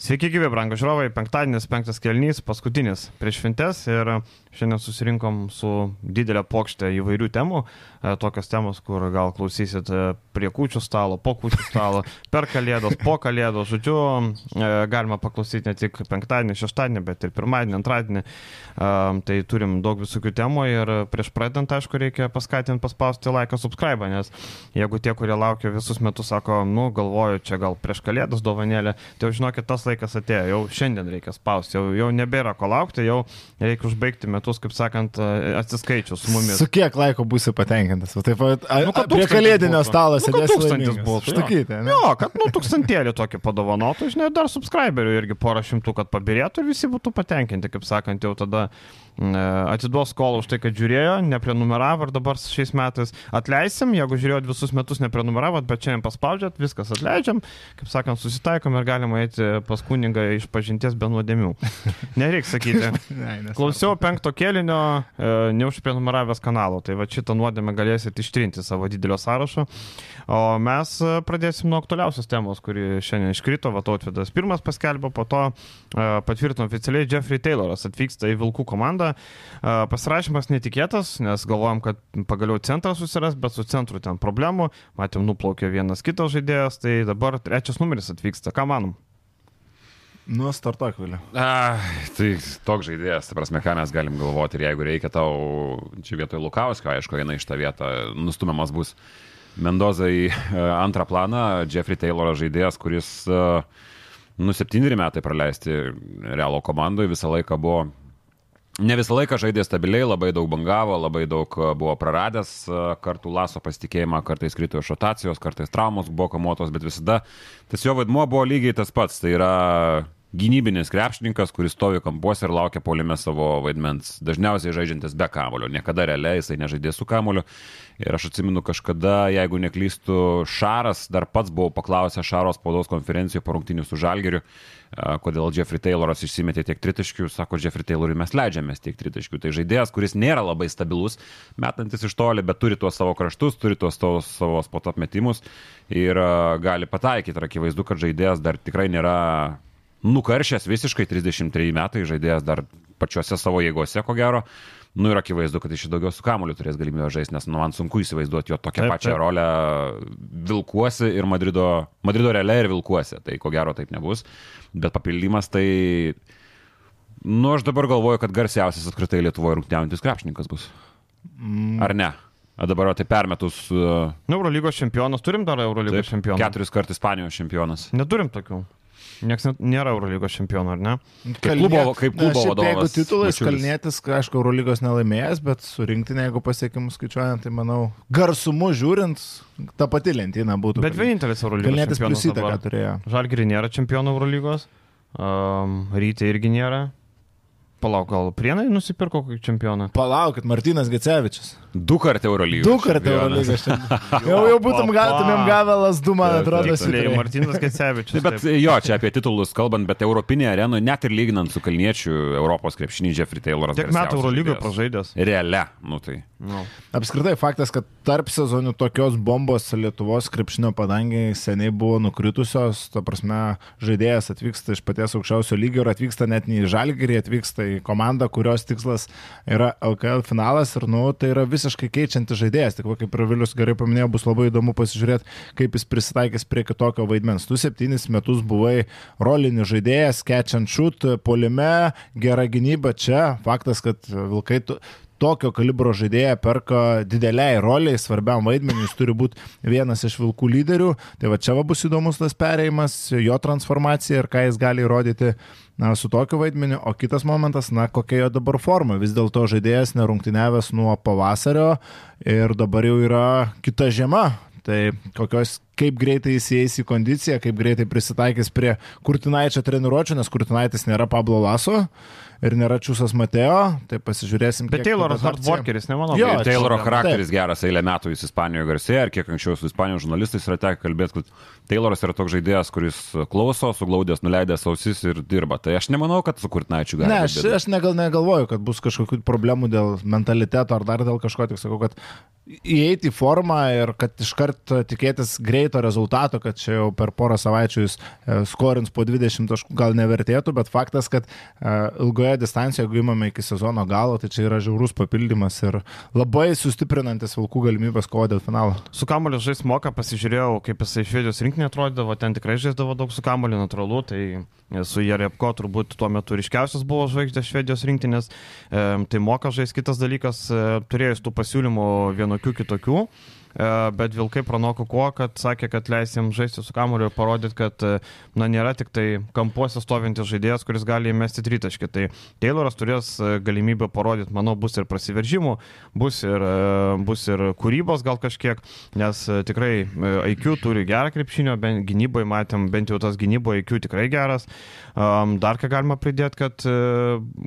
Sveiki, gyvi, brangų žiūrovai. Penktadienis, penktas kelnys, paskutinis prieš šventes ir šiandien susirinkom su didelė plokštė įvairių temų. E, tokios temos, kur gal klausysit e, prie kūčių stalo, po kūčių stalo, per kalėdos, po kalėdos. Žodžiu, e, galima paklausyti ne tik penktadienį, šeštadienį, bet ir pirmadienį, antradienį. Tai turim daug visokių temų ir prieš pradedant, aišku, reikia paskatinti paspausti laiką subscribe, nes jeigu tie, kurie laukia visus metus, sako, nu, galvoju, čia gal prieš kalėdas dovanėlė, tai jau žinokit, tas laikas atėjo, jau šiandien reikia spausti, jau, jau nebėra ko laukti, jau reikia užbaigti metus, kaip sakant, atsiskaičius su mumis. Su kiek laiko būsi patenkintas? Va, taip, a, nu, prie kalėdinio stalo nu, sėdės. Tūkstantis buvo. Štakyti, ne? Jo, kad, nu, tūkstantėlį tokį padovanotų, žinai, dar subscriberių irgi porą šimtų, kad pabirėtų ir visi būtų patenkinti, kaip sakant, jau tada E, atiduos skolą už tai, kad žiūrėjo, neprenumeravo ir dabar šiais metais atleisim, jeigu žiūrėjot visus metus neprenumeravot, bet šiandien paspaudžiat, viskas atleidžiam, kaip sakant, susitaikom ir galima eiti pas kuningą iš pažinties be nuodėmių. Nereikia sakyti. Klausiau penkto kėlinio, e, neužprenumeravęs kanalo, tai va šitą nuodėmę galėsit ištrinti savo didelio sąrašo. O mes pradėsim nuo aktualiausios temos, kuri šiandien iškrito, va Tautvidas pirmas paskelbė, po to e, patvirtino oficialiai Jeffrey Tayloras atvyksta į Vilkų komandą. Pasirašymas netikėtas, nes galvojom, kad pagaliau centras susiras, bet su centru ten problemų. Matėm, nuplaukė vienas kitas žaidėjas, tai dabar trečias numeris atvyksta. Ką manom? Nu, startuok vėliau. Tai toks žaidėjas, ta prasme, ką mes galim galvoti ir jeigu reikia tau, čia vietoj Lukauskio, aišku, eina iš tą vietą, nustumiamas bus Mendoza į e, antrą planą, Jeffrey Taylor žaidėjas, kuris, e, nu, septyneri metai praleisti Realo komandoje, visą laiką buvo Ne visą laiką žaidė stabiliai, labai daug bangavo, labai daug e, buvo praradęs kartų laso pasitikėjimą, kartais krito iš rotacijos, kartais traumos buvo kamuotos, bet visada tas jo vaidmuo buvo lygiai tas pats. Tai yra gynybinis krepšininkas, kuris stovi kampuose ir laukia polime savo vaidmens. Dažniausiai žaidžiantis be kamulio, niekada realiai jisai nežaidė su kamuliu. Ir aš atsimenu kažkada, jeigu neklystu, Šaras dar pats buvo paklausęs Šaros spaudos konferencijoje po rungtinių su Žalgeriu kodėl Jeffrey Tayloras išsimetė tiek tritaškių, sako Jeffrey Taylorui mes leidžiamės tiek tritaškių. Tai žaidėjas, kuris nėra labai stabilus, metantis iš toli, bet turi tuos savo kraštus, turi tuos savo spot apmetimus ir gali pataikyti. Ir akivaizdu, kad žaidėjas dar tikrai nėra nukaršęs visiškai 33 metai, žaidėjas dar pačiuose savo jėgose, ko gero. Nu ir akivaizdu, kad iš daugiau su kamuoliu turės galimybę žaisti, nes nu, man sunku įsivaizduoti jo tokią taip, pačią taip. rolę Vilkuosi ir Madrido, Madrido realiai ir Vilkuosi. Tai ko gero taip nebus. Bet papildymas tai... Nu, aš dabar galvoju, kad garsiausias apskritai Lietuvoje rungtyniaujantis krepšininkas bus. Mm. Ar ne? A dabar tai permetus. Uh, Eurolygos čempionas, turim dar Eurolygos čempioną. Keturis kartus Ispanijos čempionas. Neturim tokių. Niekas nėra Eurolygos čempionų, ar ne? Kaip klubo, kaip klubo vadovas. Jeigu titulais kalnėtis, aišku, Eurolygos nelaimėjęs, bet surinktinė, jeigu pasiekimus skaičiuojant, tai manau, garsumu žiūrint, ta pati lentyna būtų. Bet vienintelis Eurolygos. Kalnėtis plus įtaką turėjo. Žalgiri nėra čempionų Eurolygos, um, Rytė irgi nėra. Palauk, gal Prienai nusipirko kokį čempioną? Palaukit, Martinas Gecevičius. Du kartų Eurolygos. Du kartų Eurolygos. jau, jau būtum gavę, gavę lasdu, man atrodo, siliai. Martinas Gecevičius. bet jo, čia apie titulus kalbant, bet Europinė arena, net ir lyginant su Kalniečiu, Europos krepšinį Jeffrey Tayloras. Tiek metų Eurolygoje pražaidęs. Realia, nu tai. No. Apskritai faktas, kad tarp sezonių tokios bombos Lietuvos krepšinio padangiai seniai buvo nukritusios, ta prasme, žaidėjas atvyksta iš paties aukščiausio lygio ir atvyksta net ne į Žalgirį, atvyksta į komandą, kurios tikslas yra LKL finalas ir, nu, tai yra visiškai keičiantis žaidėjas. Tik, va, kaip ir Vilius gerai paminėjo, bus labai įdomu pasižiūrėti, kaip jis prisitaikys prie kitokio vaidmens. Tu septynis metus buvai rolinis žaidėjas, and shoot, polime, gera gynyba čia. Faktas, kad Vilkai tokio kalibro žaidėją perka dideliai roliai, svarbiam vaidmeniui, jis turi būti vienas iš vilkų lyderių. Tai va čia va bus įdomus tas perėjimas, jo transformacija ir ką jis gali įrodyti na, su tokiu vaidmeniu. O kitas momentas, na, kokia jo dabar forma. Vis dėlto žaidėjas nerungtyniavęs nuo pavasario ir dabar jau yra kita žiema. Tai kokios, kaip greitai jis įeis į kondiciją, kaip greitai prisitaikys prie Kurtinaičio treniruočio, nes Kurtinaitis nėra Pablo Laso ir nėra Čiūsas Mateo, tai pasižiūrėsim. Bet Tayloras hardworkeris, nemanau. Jo, Tayloro charakteris taip. geras, eilę metų jis Ispanijoje garsėja, ir kiek anksčiau su Ispanijos žurnalistais yra tekę kalbėti, kad Tayloras yra toks žaidėjas, kuris klauso, suglaudęs, nuleidęs ausis ir dirba. Tai aš nemanau, kad su Kurtnaičiu gali. Ne, aš, aš negal, negalvoju, kad bus kažkokių problemų dėl mentaliteto ar dar dėl kažko, tik sakau, kad įeiti į formą ir kad iškart tikėtis greit greito rezultato, kad čia jau per porą savaičių jis e, skorins po 20 taškų, gal nevertėtų, bet faktas, kad e, ilgoje distancijoje, jeigu įmame iki sezono galo, tai čia yra žiaurus papildymas ir labai sustiprinantis Vilkų galimybės kovo dėl finalo. Su kamoliu žais moka, pasižiūrėjau, kaip jisai švedijos rinkinį atrodydavo, ten tikrai žaisdavo daug su kamoliu, natūralu, tai su Jerepko turbūt tuo metu ryškiausias buvo žvaigždės švedijos rinktinės, e, tai moka žais kitas dalykas, e, turėjus tų pasiūlymų vienokių kitokių. E, bet Vilkai pranoko kuo, kad sakė, kad leisim žaisti su kamuriu ir parodyti, kad e, na, nėra tik tai kampuose stovintis žaidėjas, kuris gali įmesti tritaškį. Tai Tayloras turės e, galimybę parodyti, manau, bus ir prasiveržimų, bus ir, bus ir kūrybos gal kažkiek, nes tikrai IQ turi gerą krepšinio, bent gynyboje matėm, bent jau tas gynyboje IQ tikrai geras. Dar ką galima pridėti, kad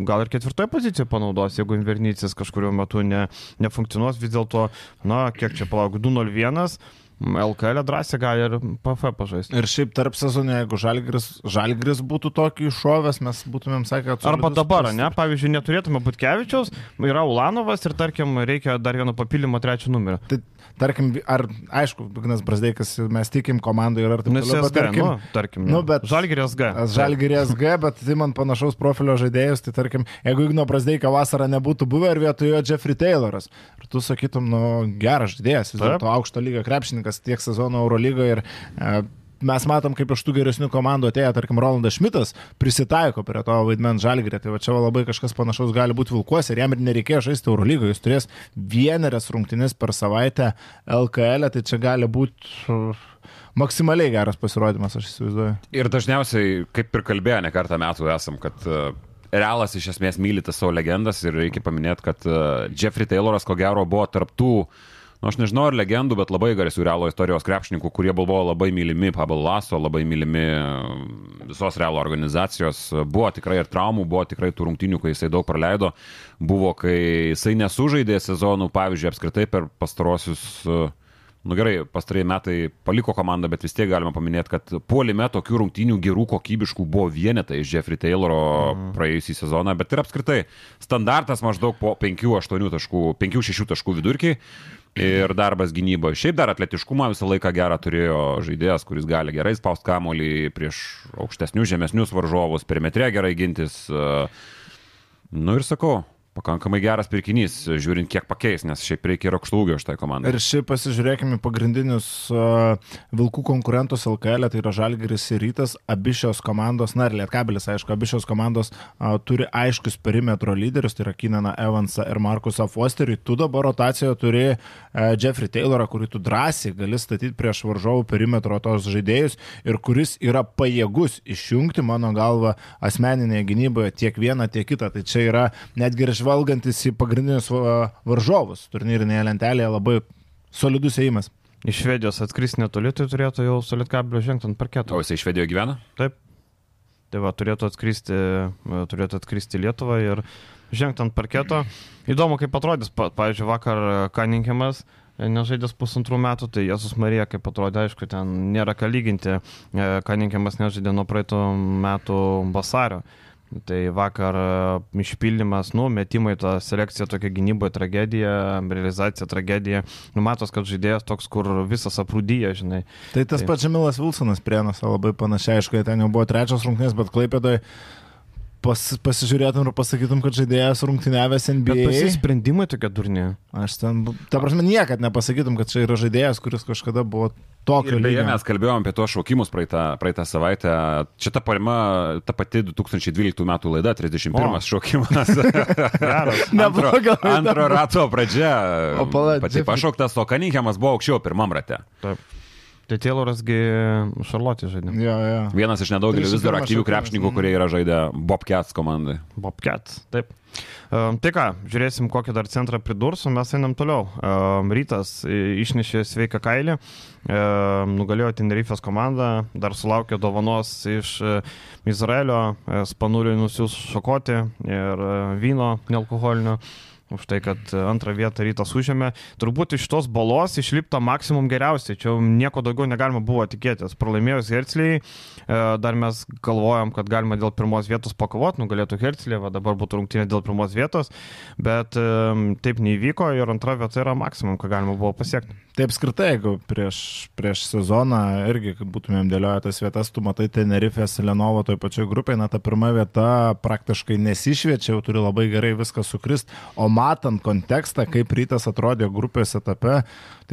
gal ir ketvirtoje pozicijoje panaudos, jeigu Invernycis kažkurio metu ne, nefunkcionuos, vis dėlto, na, kiek čia palauk, 201. LKL drąsiai gali ir PF pažaisti. Ir šiaip tarp sezonė, jeigu Žalgris, Žalgris būtų tokį iššovęs, mes būtumėm sakę, kad... Arba dabar, ne? Pavyzdžiui, neturėtume būti Kevičiaus, yra Ulanovas ir tarkim reikia dar vieno papildymo trečio numerio. Tai tarkim, ar, aišku, Ignas Brasdeikas, mes tikim komandoje ir ar taip toliau. Bet tarkim, nu, tarkim nu, bet, Žalgirės G. Žalgirės G, bet tai man panašaus profilio žaidėjus, tai tarkim, jeigu Igno Brasdeika vasarą nebūtų buvę ir vietojo Jeffrey Tayloras, ir tu sakytum, nu, geras žaidėjas, vis dėlto aukšto lygio krepšininkas tiek sezono Eurolygoje ir e, mes matom, kaip iš tų geresnių komandų atėjo, tarkim, Rolandas Šmitas prisitaiko prie to vaidmens žalgrė. Tai va čia labai kažkas panašaus gali būti Vilkuos ir jam ir nereikėjo žaisti Eurolygoje. Jis turės vienerias rungtynes per savaitę LKL, e, tai čia gali būti uh, maksimaliai geras pasirodymas, aš įsivaizduoju. Ir dažniausiai, kaip ir kalbėjo, ne kartą metų esam, kad uh, Realas iš esmės myli tas savo legendas ir reikia paminėti, kad Jeffrey Tayloras ko gero buvo tarptų uh, nu, aš nežinau ar legendų, bet labai garsių realo istorijos krepšininkų, kurie buvo labai mylimi Pablo Laso, labai mylimi mm, visos realo organizacijos. Buvo tikrai ir traumų, buvo tikrai tų rungtinių, kai jisai daug praleido. Buvo, kai jisai nesužaidė sezonų, pavyzdžiui, apskritai per pastarosius Nu gerai, pastarėjai metai paliko komandą, bet vis tiek galima paminėti, kad puolime tokių rungtynių gerų, kokybiškų buvo vienetai iš Jeffrey Tayloro mm. praėjusį sezoną, bet ir apskritai standartas maždaug po 5-8 taškų, 5-6 taškų vidurkį ir darbas gynyboje. Šiaip dar atletiškumą visą laiką gerą turėjo žaidėjas, kuris gali gerai spausti kamolį prieš aukštesnius, žemesnius varžovus, perimetre gerai gintis. Nu ir sakau, pakankamai geras pirkinys, žiūrint, kiek pakeis, nes šiaip reikia ir aukštų ūgio šitai komandai. Ir šiaip pasižiūrėkime pagrindinius uh, Vilkų konkurentus LKL, tai yra Žalgeris ir Rytas, abi šios komandos, na ir Lietkabelis, aišku, abi šios komandos uh, turi aiškius perimetro lyderius, tai yra Kinaną Evansą ir Markusą Fosterį. Tu dabar rotacijoje turi uh, Jeffrey Taylorą, kurį tu drąsiai gali statyti prieš varžovų perimetro tos žaidėjus ir kuris yra pajėgus išjungti, mano galva, asmeninėje gynyboje tiek vieną, tiek kitą. Tai čia yra netgi ir žvalgantis į pagrindinius varžovus turnyrinėje lentelėje labai solidus įėjimas. Iš Švedijos atskris netoli, tai turėtų jau su Lietkablio žengti ant parketo. O jisai Švedijoje gyvena? Taip. Tai va, turėtų atskristi, turėtų atskristi Lietuvą ir žengti ant parketo. Įdomu, kaip atrodys, pavyzdžiui, vakar Kaninkiamas nežaidęs pusantrų metų, tai Jėzus Marija, kaip atrodė, aišku, ten nėra ką lyginti. Kaninkiamas nežaidė nuo praeitų metų vasario. Tai vakar e, išpildymas, nu, metimai, ta selekcija tokia gynyboje tragedija, realizacija tragedija. Numatos, kad žaidėjas toks, kur visas aprūdyja, žinai. Tai tas tai... pats Žemilas Vilsonas prienas, labai panašiai, aišku, ten jau buvo trečias rungtynės, bet Klaipėdoje pas, pasižiūrėtum ir pasakytum, kad žaidėjas rungtyniavęs NBA. Bet pasisprendimai tokie durni. Aš ten, ta prasme, niekad nepasakytum, kad čia yra žaidėjas, kuris kažkada buvo tokio lygio. Beje, mes kalbėjome apie tuos šaukimus praeitą, praeitą savaitę. Čia ta parima, ta pati 2012 metų laida, 31 o. šaukimas. antro, antro rato pradžia. O pala, pati pašauktas, o Kaninkiamas buvo aukščiau pirmam rate. Taip. Tai Taylorasgi Šarlotė žaidė. Ja, ja. Vienas iš nedaugelio vis dar aktyvių krepšininkų, kurie yra žaidę Bobcats komandai. Bobcats, taip. Um, tai ką, žiūrėsim, kokį dar centrą pridurs, o mes einam toliau. Um, rytas išnešė sveiką kailį, um, nugalėjo Tenerifės komandą, dar sulaukė dovanos iš uh, Izraelio, uh, spanūriui nusiūs šokoti ir uh, vyno nealkoholinio. Už tai, kad antrą vietą rytas užėmė. Turbūt iš tos balos išlipta maksimum geriausiai, čia nieko daugiau negalima buvo tikėtis. Pralaimėjus Hercliai, e, dar mes galvojom, kad galima dėl pirmos vietos pakovoti, nugalėtų Hercliai, va dabar būtų rungtynė dėl pirmos vietos, bet e, taip neįvyko ir antra vieta yra maksimum, ką galima buvo pasiekti. Taip skirtai, jeigu prieš, prieš sezoną irgi būtumėm dėlioję tas vietas, tu matai Tenerifės Lenovo toj pačioj grupėje, na ta pirma vieta praktiškai nesišviečia, jau turi labai gerai viską sukrist, o matant kontekstą, kaip rytas atrodė grupės etape,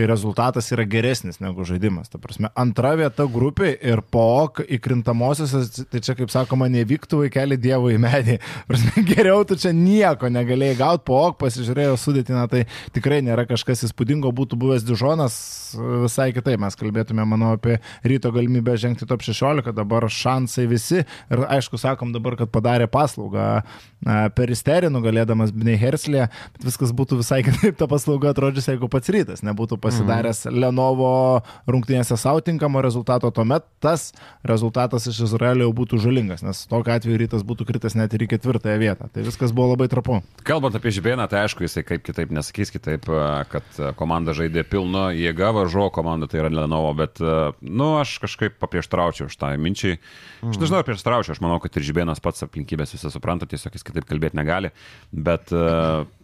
tai rezultatas yra geresnis negu žaidimas. Ta prasme, antra vieta grupė ir po ok įkrintamosiose, tai čia kaip sakoma, nevyktų vaikelį Dievo į medį. Prasme, geriau tu čia nieko negalėjai gauti, po ok pasižiūrėjau sudėtinę, tai tikrai nėra kažkas įspūdingo, būtų buvęs Dižonas visai kitaip. Mes kalbėtume, manau, apie ryto galimybę žengti top 16, dabar šansai visi ir aišku, sakom dabar, kad padarė paslaugą peristerį, nugalėdamas Bnei Herslė, bet viskas būtų visai kitaip ta paslauga atrodžius, jeigu pats rytas nebūtų pasidaręs mhm. Lenovo rungtynėse savo tinkamo rezultato, tuomet tas rezultatas iš Izraelio jau būtų žalingas, nes tokiu atveju rytas būtų kritas net ir į ketvirtąją vietą. Tai viskas buvo labai trapu. Kalbant apie Žibėną, tai aišku, jisai kaip kitaip nesakys kitaip, kad komanda žaidė pilno jėga, varžo komanda tai yra Lenovo, bet, nu, aš kažkaip paprieštraučiau tą minčiai. Aš nežinau, ar prieštraučiau, aš manau, kad ir Žibėnas pats aplinkybės visą supranta, tiesiog jis kitaip kalbėti negali. Bet, e,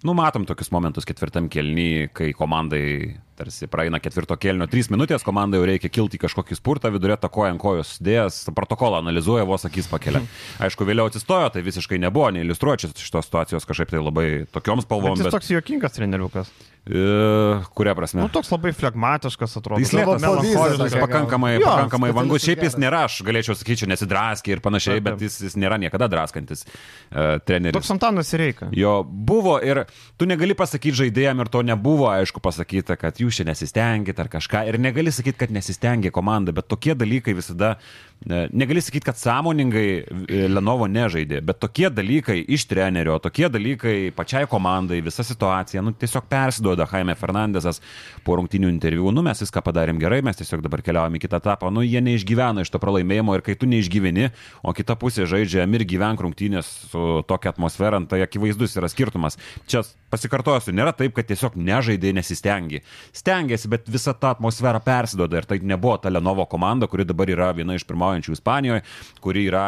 nu, matom tokius momentus ketvirtam kelny, kai komandai tarsi praeina ketvirto kelnio trys minutės, komandai jau reikia kilti kažkokį spurtą, vidurė takoja ant kojos dėjęs, protokolą analizuoja, vos akis pakelia. Aišku, vėliau atsistojo, tai visiškai nebuvo, neiliustruočiau šitos situacijos kažkaip tai labai tokioms spalvoms. Jis bet... toks juokingas treneriukas. E, kuria prasme? Nu, toks labai flegmatiškas atrodo. Jis lėtas, melancholiškas, pakankamai, jo, pakankamai vangus. Šiaip jis nėra, aš galėčiau sakyti, nesidraskė ir panašiai, bet jis, jis nėra niekada draskantis uh, treneris. Toks Antanas reikia. Jo, buvo ir tu negali pasakyti žaidėjim ir to nebuvo, aišku, pasakyta, kad jūs čia nesistengit ar kažką. Ir negali sakyti, kad nesistengė komanda, bet tokie dalykai visada negali sakyti, kad sąmoningai Lenovo nežaidė, bet tokie dalykai iš trenerio, tokie dalykai pačiai komandai, visa situacija, nu, tiesiog persiduoda Jaime Fernandesas po rungtinių interviu, nu mes viską padarėm gerai, mes tiesiog dabar keliavom į kitą etapą, nu jie neišgyvena iš to pralaimėjimo ir kai tu neišgyveni, o kita pusė žaidžia ir gyvenk rungtynės su tokia atmosfera, tai akivaizdus yra skirtumas. Čia pasikartosiu, nėra taip, kad tiesiog nežaidė, nesistengi. Stengiasi, bet visa ta atmosfera persiduoda ir tai nebuvo ta Lenovo komanda, kuri dabar yra viena iš pirmaujančių Ispanijoje, kuri yra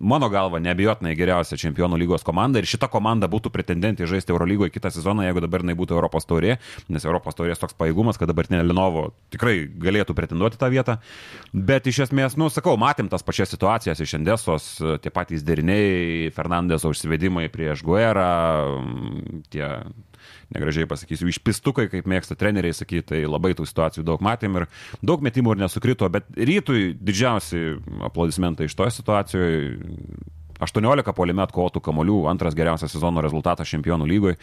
mano galva, neabejotinai geriausia čempionų lygos komanda ir šita komanda būtų pretendentė žaisti Eurolygoje kitą sezoną, jeigu dabar jinai būtų Europos taurė, nes Europos taurės toks pajėgumas, kad dabartinė Lenovo tikrai galėtų pretenduoti tą vietą. Bet iš esmės, nu, sakau, matėm tas pačias situacijas iš Endesos, tie patys deriniai, Fernandeso užsivedimai prieš Guerą, tie negražiai pasakysiu, išpistukai, kaip mėgsta treneriai sakyti, tai labai tų situacijų daug matėm ir daug metimų ir nesukrito, bet rytui didžiausi aplodismentai iš to situacijoje 18 polime atkovotų kamolių, antras geriausias sezono rezultatas čempionų lygoje.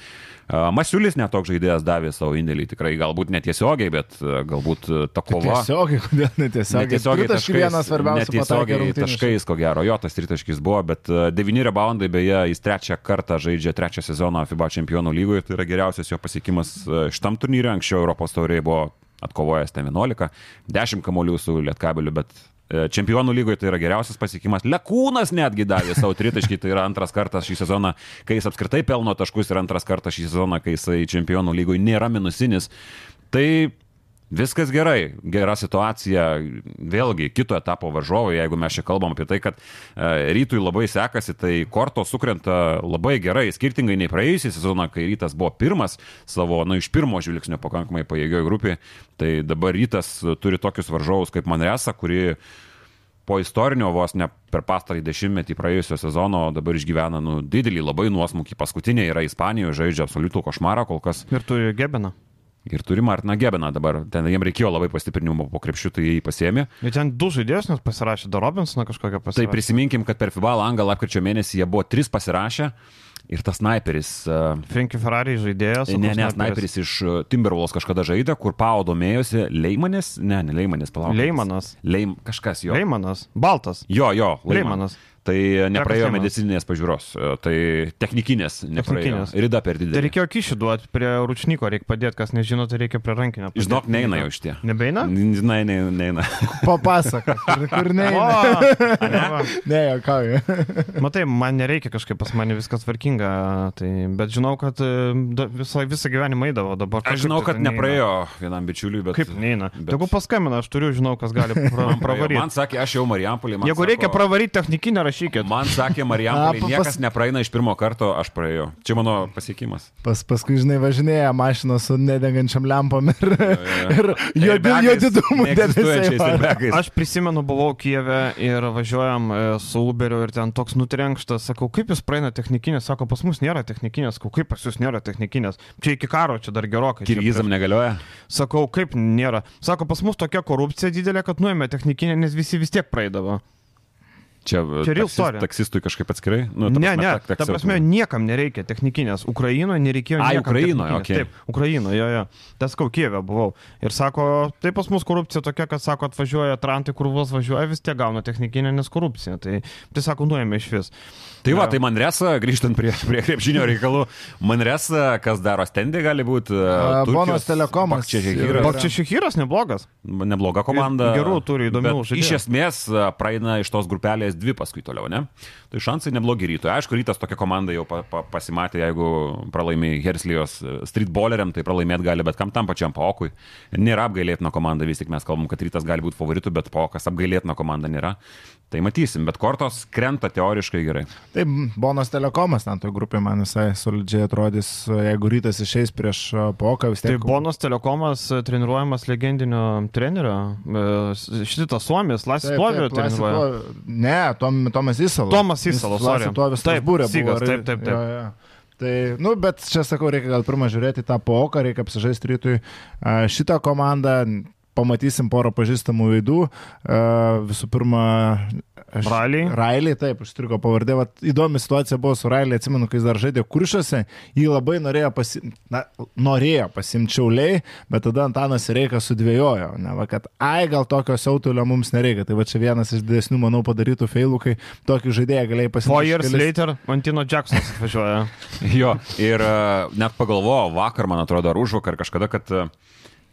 Masiulis netoks žaidėjas davė savo indėlį, tikrai galbūt netiesiogiai, bet galbūt ta kova. Netiesiogiai, kodėl netiesiogiai? Netiesiogiai taškais, vienas svarbiausių. Netiesiogiai taškais, ko gero, jo tas tritaškis buvo, bet devyni reboundai, beje, jis trečią kartą žaidžia trečią sezoną FIBA čempionų lygoje, tai yra geriausias jo pasiekimas šitam turnyrui, anksčiau Europos tauriai buvo atkovojęs ten 11, 10 kamolių su Lietkabeliu, bet čempionų lygoje tai yra geriausias pasiekimas. Lekūnas netgi davė savo tritaškį, tai yra antras kartas šį sezoną, kai jis apskritai pelno taškus ir antras kartas šį sezoną, kai jisai čempionų lygoje nėra minusinis. Tai Viskas gerai, gera situacija, vėlgi kito etapo varžovai, jeigu mes čia kalbam apie tai, kad e, rytui labai sekasi, tai korto sukrenta labai gerai, skirtingai nei praėjusią sezoną, kai rytas buvo pirmas savo, na, iš pirmo žvilgsnio pakankamai pajėgioje grupėje, tai dabar rytas turi tokius varžovus kaip Manresa, kuri po istorinio vos ne per pastarąjį dešimtmetį praėjusio sezono dabar išgyvena nu, didelį labai nuosmukį. Paskutinė yra Ispanijoje, žaidžia absoliutų košmarą kol kas. Ir turi Gebeną. Ir turi Martiną Gebeną dabar. Ten jiems reikėjo labai pastiprinimo po krepšių, tai jį pasėmė. Ir ten du žaidėjus net pasirašė, dar Robinsoną kažkokią pasirašė. Tai prisiminkim, kad per FIBA langą lapkričio mėnesį jie buvo tris pasirašę. Ir tas sniperis. Uh, Frankie Ferrari žaidėjas. Ne, ne, sniperis iš Timberwolves kažkada žaidė, kur Pau domėjosi. Leimanis? Ne, ne Leimanis, palauk. Leimanas. Leim, kažkas jo. Leimanas. Baltas. Jo, jo. Leimanas. Tai nepraėjo Trekas medicininės pažiūros, e, tai technikinės nepraėjo. Technikinės. Rida per Tai didelė. reikėjo kišį duoti prie ručnyko, reikia padėti, kas nežino, tai reikia prie rankinio. Žinok, neina jau šitie. Nebeina? Žinai, neina. neina. Papasakok, kur, kur ne. O, va. Ne, jokauju. Matai, man nereikia kažkaip pas mane viskas tvarkinga, tai, bet žinau, kad e, visą, visą gyvenimą eidavo dabar. Aš žinau, tai kad neina. nepraėjo vienam bičiuliui, bet... Kaip neina? bet- Jeigu paskambina, aš turiu, žinau, kas gali pravaryti. Man sakė, aš jau Marijampolį. Jeigu reikia pravaryti technikinę, rašykit. Man sakė, A, Marijampolį pa- niekas pas- nepraeina iš pirmo karto, aš praėjau. Čia mano pasiekimas. Pas, paskui, žinai, važinėja mašinos su nedegančiam lempom ir, ir juodi, Airbagais, juodi dūmų neegzistuojančiais debesiai. airbagais. Aš prisimenu, buvau Kijeve ir važiuojam e, su Uberiu ir ten toks nutrenkštas, sakau, kaip jūs praeina technikinės, sako, pas mus nėra technikinės, sakau, kaip pas jūs nėra technikinės. Čia iki karo, čia dar gerokai. Kirgizam negalioja. Sakau, kaip nėra. Sako, pas mus tokia korupcija didelė, kad nuėmė technikinę, nes visi vis tiek praeidavo. Čia, Čia real story. taksistui kažkaip atskirai? Nu, Ne, ne, ta taksi prasme, niekam nereikia technikinės. Ukrainoje nereikėjo. Ai, Ukrainoje, okei. Taip, Ukrainoje, jo, jo. Tas Kaukėvė buvau. Ir sako, tai pas mus korupcija tokia, kad sako, atvažiuoja Trantai, kur vos važiuoja, vis tiek gauna technikinę, nes korupcija. Tai, tai sako, nuėmė iš vis. Tai va, tai Manresa, grįžtant prie, prie krepšinio reikalų, Manresa, kas daro stendį, gali būti. A, Bonos Telekomas Čia Šehyras neblogas. Nebloga komanda. Gerų turi įdomių žaidėjų. Iš esmės a, praeina iš tos grupelės dvi paskui toliau, ne? Tai šansai neblogi rytui. Aišku, rytas tokia komanda jau pa, pa, pasimatė, jeigu pralaimi Herslijos e, streetballeriam, tai pralaimėti gali bet kam tam pačiam Paokui. Nėra apgailėtina komanda, vis tik mes kalbam, kad rytas gali būti favoritų, bet Paokas apgailėtina komanda nėra. Tai matysim, bet kortos krenta teoriškai gerai. Taip, Bonos Telekomas, ten toj grupė man visai solidžiai atrodys, jeigu rytas išeis prieš poką, vis Tai tiek. Bonos Telekomas e, treniruojamas legendinio trenerio. e, Šitas Suomis, Lasis Plovio treniruoja. Plovio. Ne, Tom, Tomas Įsalas. Tomas Įsalas, sorry. To visą Taip, būrė. Sygas, taip, taip, taip. Jo, jo. Tai, nu, bet čia sakau, reikia gal pirmą žiūrėti į tą poką, reikia apsižaisti rytui a, šitą komandą. Pamatysim porą pažįstamų veidų. A, Visų pirma, aš- Riley. Railiai, taip, užstrigo pavardė. Vat, įdomi situacija buvo su Railiai, atsimenu, kai jis dar žaidė kuršiuose, jį labai norėjo, pasi... Na, norėjo pasimti čiauliai, bet tada Antanas Reikas sudvėjojo, ne, va, kad ai gal tokio siautulio mums nereikia. Tai va čia vienas iš didesnių, manau, padarytų feilų, kai tokį žaidėją galėjai pasimti. Four years later Antino Jacksonas atvažiuoja. Jo, ir e, net pagalvojau vakar, man atrodo, ar už vakar kažkada, kad e,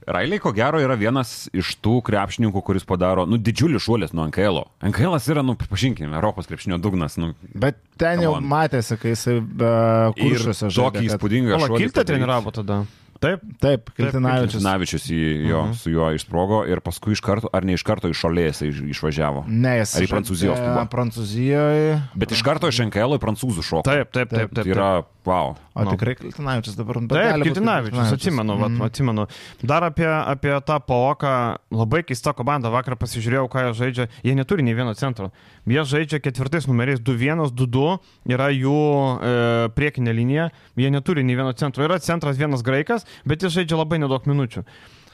Railiai, ko gero, yra vienas iš tų krepšininkų, kuris padaro, nu, didžiulį šuolį nuo NKL. -o. NKL yra, nu, pripažinkime, Europos krepšinio dugnas. Nu, Bet ten jau on. matėsi, kai jisai be ir kuršiuose tokį žaidė. kad- įspūdingą šuolį. Kiltą treniravo tada. Taip. Taip, Kiltinavičius. Navičius į jo, Mhm. su juo išsprogo ir paskui iš karto, ar ne iš karto iš šalies išvažiavo. Ne, jis Ar į Prancūzijos klubą? Prancūzijoje. Bet iš karto iš NKL į prancūzų šoko. Taip, taip, taip. Tai taip, yra, wow. O Nu. tikrai Kiltinavičius dabar. bet Taip, Kitinavičius, atsimenu, mm. Mhm. vat, atsimenu. Dar apie, apie tą paoką, labai keista komanda, vakar pasižiūrėjau, ką jie žaidžia, jie neturi nei vieno centro. Jie žaidžia ketvirtais numeriais 2-1, 2-2, yra jų e, priekinė linija, jie neturi nei vieno centro. Yra centras vienas graikas, bet jie žaidžia labai nedaug minučių.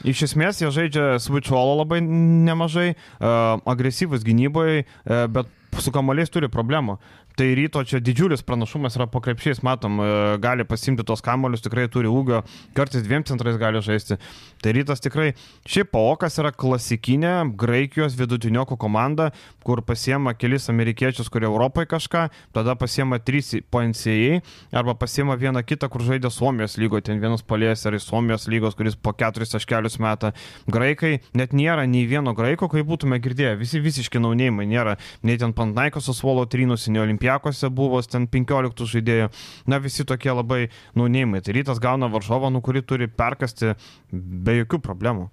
Iš esmės jie žaidžia switcholo labai nemažai, uh, agresyvus gynyboje, uh, bet su kamaliais turi problemų. Tai ryto čia didžiulis pranašumas yra po krepšiais, matom, e, gali pasimti tos kamolius, tikrai turi ūgio, kartais dviem centrais gali žaisti. Tai rytas tikrai, šiaip paokas yra klasikinė Graikijos vidutiniokų komanda, kur pasiema kelis amerikiečius, kurie Europoje kažką, tada pasiema trys po NCAA, arba pasiema vieną kitą, kur žaidė Suomijos lygoje, ten vienas palės ar iš Suomijos lygos, kuris po keturis taškelius metą. Graikai, net nėra nei vieno graiko, kaip būtume girdėję, visi visiški naunėjimai, nėra nei ten Pantnaikos Osvolo trynusi, nei Olimpiakose buvo ten 15 žaidėjų, na visi tokie labai naunėjimai. Tai rytas gauna varžovą, nu kurį turi perkasti be jokių problemų.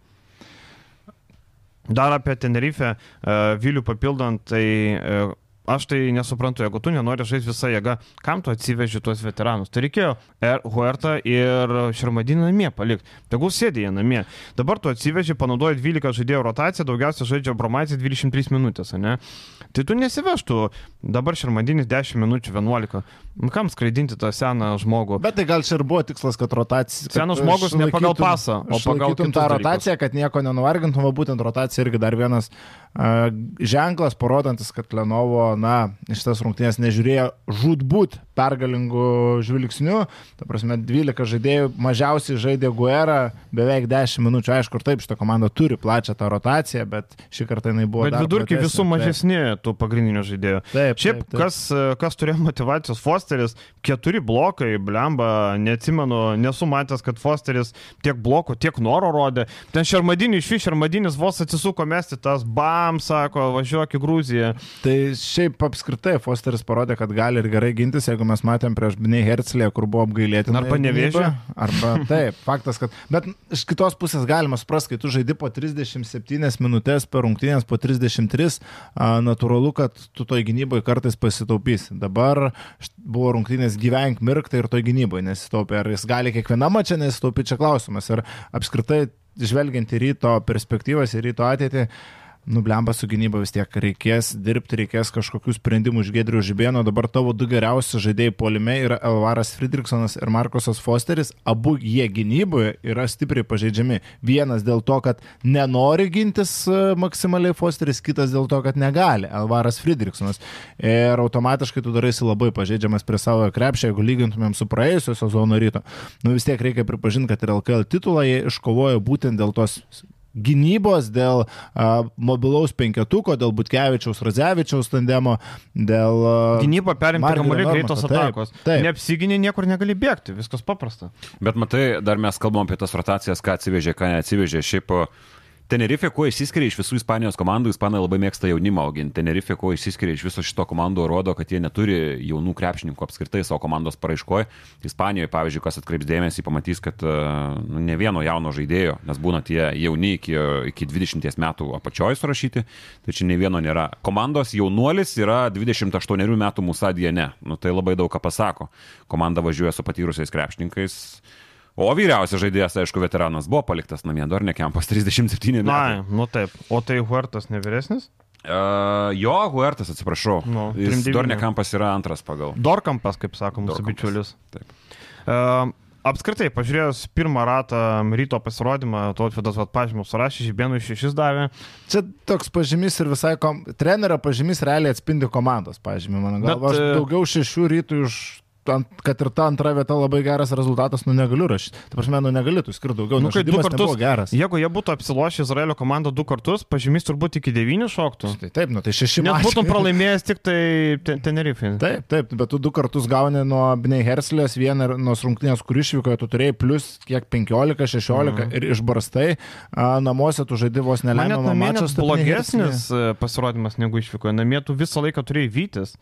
Dar apie Tenerife, uh, Vilių papildant, tai uh, aš tai nesuprantu, jeigu tu nenori žaisti visą jėgą, kam tu atsiveži tuos veteranus? Tai reikėjo er, Huerta ir Šermadinį namie palikti. Tegul sėdė jie namie. Dabar tu atsiveži, panaudoji 12 žaidėjų rotaciją, daugiausia žaidžia Bromaitė 23 minutės, ne? Tai tu nesivežtų dabar Šermadinis 10 minučių 11. Nu, kam skraidinti tą seną žmogų? Bet tai gal čia ir buvo tikslas, kad rotacija. Senas žmogus ne pagal pasą, o pagal tą rotaciją, kad nieko nenuvargintum, o būtent rotacija irgi dar vienas uh, ženklas, parodantis, kad Lenovo na, iš tas rungtynės nežiūrėjo žudbūt pergalingų žvilgsnių. Ta prasme, 12 žaidėjų mažiausiai žaidė Guerra, beveik 10 minučių. Aišku, ir taip šitą komandą turi plačią tą rotaciją, bet šį kartą jinai buvo... Bet vidurkiai visų mažesni taip. tų pagrindinių žaidėjų. Taip. Šiaip, taip, taip. Kas, kas turėjo motivacijos Fosteris, keturi blokai, blemba, neatsimenu, nesu matęs, kad Fosteris tiek blokų, tiek noro rodė. Ten šarmadinis iš šarmadinis vos atsisuko mesti tas, bam, sako, važiuok į Gruziją. Tai šiaip apskritai Fosteris parodė, kad gali ir gerai gintis, jeigu mes matėm prieš Bnei Herclę, kur buvo apgailėti. Arba nevėžė. Arba taip, faktas, kad... Bet iš kitos pusės galima suprasti, kai tu žaidi po 37 minutės per rungtynės, po 33, natūralu, kad tu toj gynyboje kartais pasitaupysi. Dabar buvo rungtynės gyvenk mirktai ir toj gynyboje nesitaupė. Ar jis gali kiekvieną mačią nesitaupyti, čia klausimas. Ir apskritai, žvelgiant į ryto perspektyvas, į ryto ateitį, nublemba su gynyba vis tiek reikės dirbti, reikės kažkokių sprendimų iš Gedrių Žibėno. Dabar tavo du geriausi žaidėjai polime yra Elvaras Friedrichsonas ir Markusas Fosteris. Abu jie gynyboje yra stipriai pažeidžiami. Vienas dėl to, kad nenori gintis e, maksimaliai Fosteris, kitas dėl to, kad negali. Elvaras Friedrichsonas. Ir automatiškai tu daraisi labai pažeidžiamas prie savo krepšio, jeigu lygintumėm su praėjusio sezono ryto. Nu vis tiek reikia pripažinti, kad ir LKL titulą jie iškovojo būtent dėl tos gynybos, dėl a, mobilaus penketuko, dėl Butkevičiaus, Radzevičiaus tandemo, dėl... A, Gynyba perimta kamuolį greitos taip, atakos. taip. Neapsiginė, niekur negali bėgti, viskas paprasta. Bet matai, dar mes kalbam apie tas rotacijas, ką atsivežė, ką neatsivežė. Šiaip Tenerife, kuo išsiskiria iš visų Ispanijos komandų, Ispanai labai mėgsta jaunimą auginti. Tenerife, kuo išsiskiria iš viso šito komandų, rodo, kad jie neturi jaunų krepšininkų apskritai savo komandos paraiškoje. Ispanijoje, pavyzdžiui, kas atkreips dėmesį, pamatys, kad nu, ne vieno jauno žaidėjo, nes būna tie jauni iki, iki 20 metų apačioje surašyti, tai čia ne vieno nėra. Komandos jaunuolis yra 28 metų Musadija ne. Nu, tai labai daug ką pasako. Komanda važiuoja su patyrusiais krepšininkais. O vyriausias žaidėjas, aišku, veteranas buvo paliktas namie, dar ne Kempas 37 metų. Na, nu taip. O tai Huertas ne vyresnis? Uh, jo, Huertas, atsiprašau. Nu, Jis 39. Dornekampas yra antras pagal. Dorkampas, kaip sako mūsų bičiulis. Taip. Uh, apskritai, pažiūrėjus pirmą ratą ryto pasirodymą, Totvydas pažymus surašė, Žibėnų šešis davė. Čia toks pažymys ir visai, kom... trenerio pažymys realiai atspindi komandos pažymį, mano galva. Aš e, daugiau šešių rytų iš... Kad ir ta antra vieta labai geras rezultatas, nu negaliu rašyti. Tai prasme, nu negaliu skirti daugiau, Nu, kai du kartus- geras. Jeigu jie būtų apsilošę Izraelio komandą du kartus, pažymys turbūt iki devynių šoktų. Tai taip, nu tai šeši Nes mačai. būtum pralaimėjęs tik tai te- Tenerife. Taip, taip, bet tu du kartus gauni nuo Bnei Herslės, vieną ir nuo rungtynės, kur išvykoje tu turėjai plus kiek 15, 16 mhm. ir išbarstai, a, namuose tu žaidži vos Man net namie blogesnis e, pasirodymas negu išvykoje. Namie tu visą laiką turėjai vytis.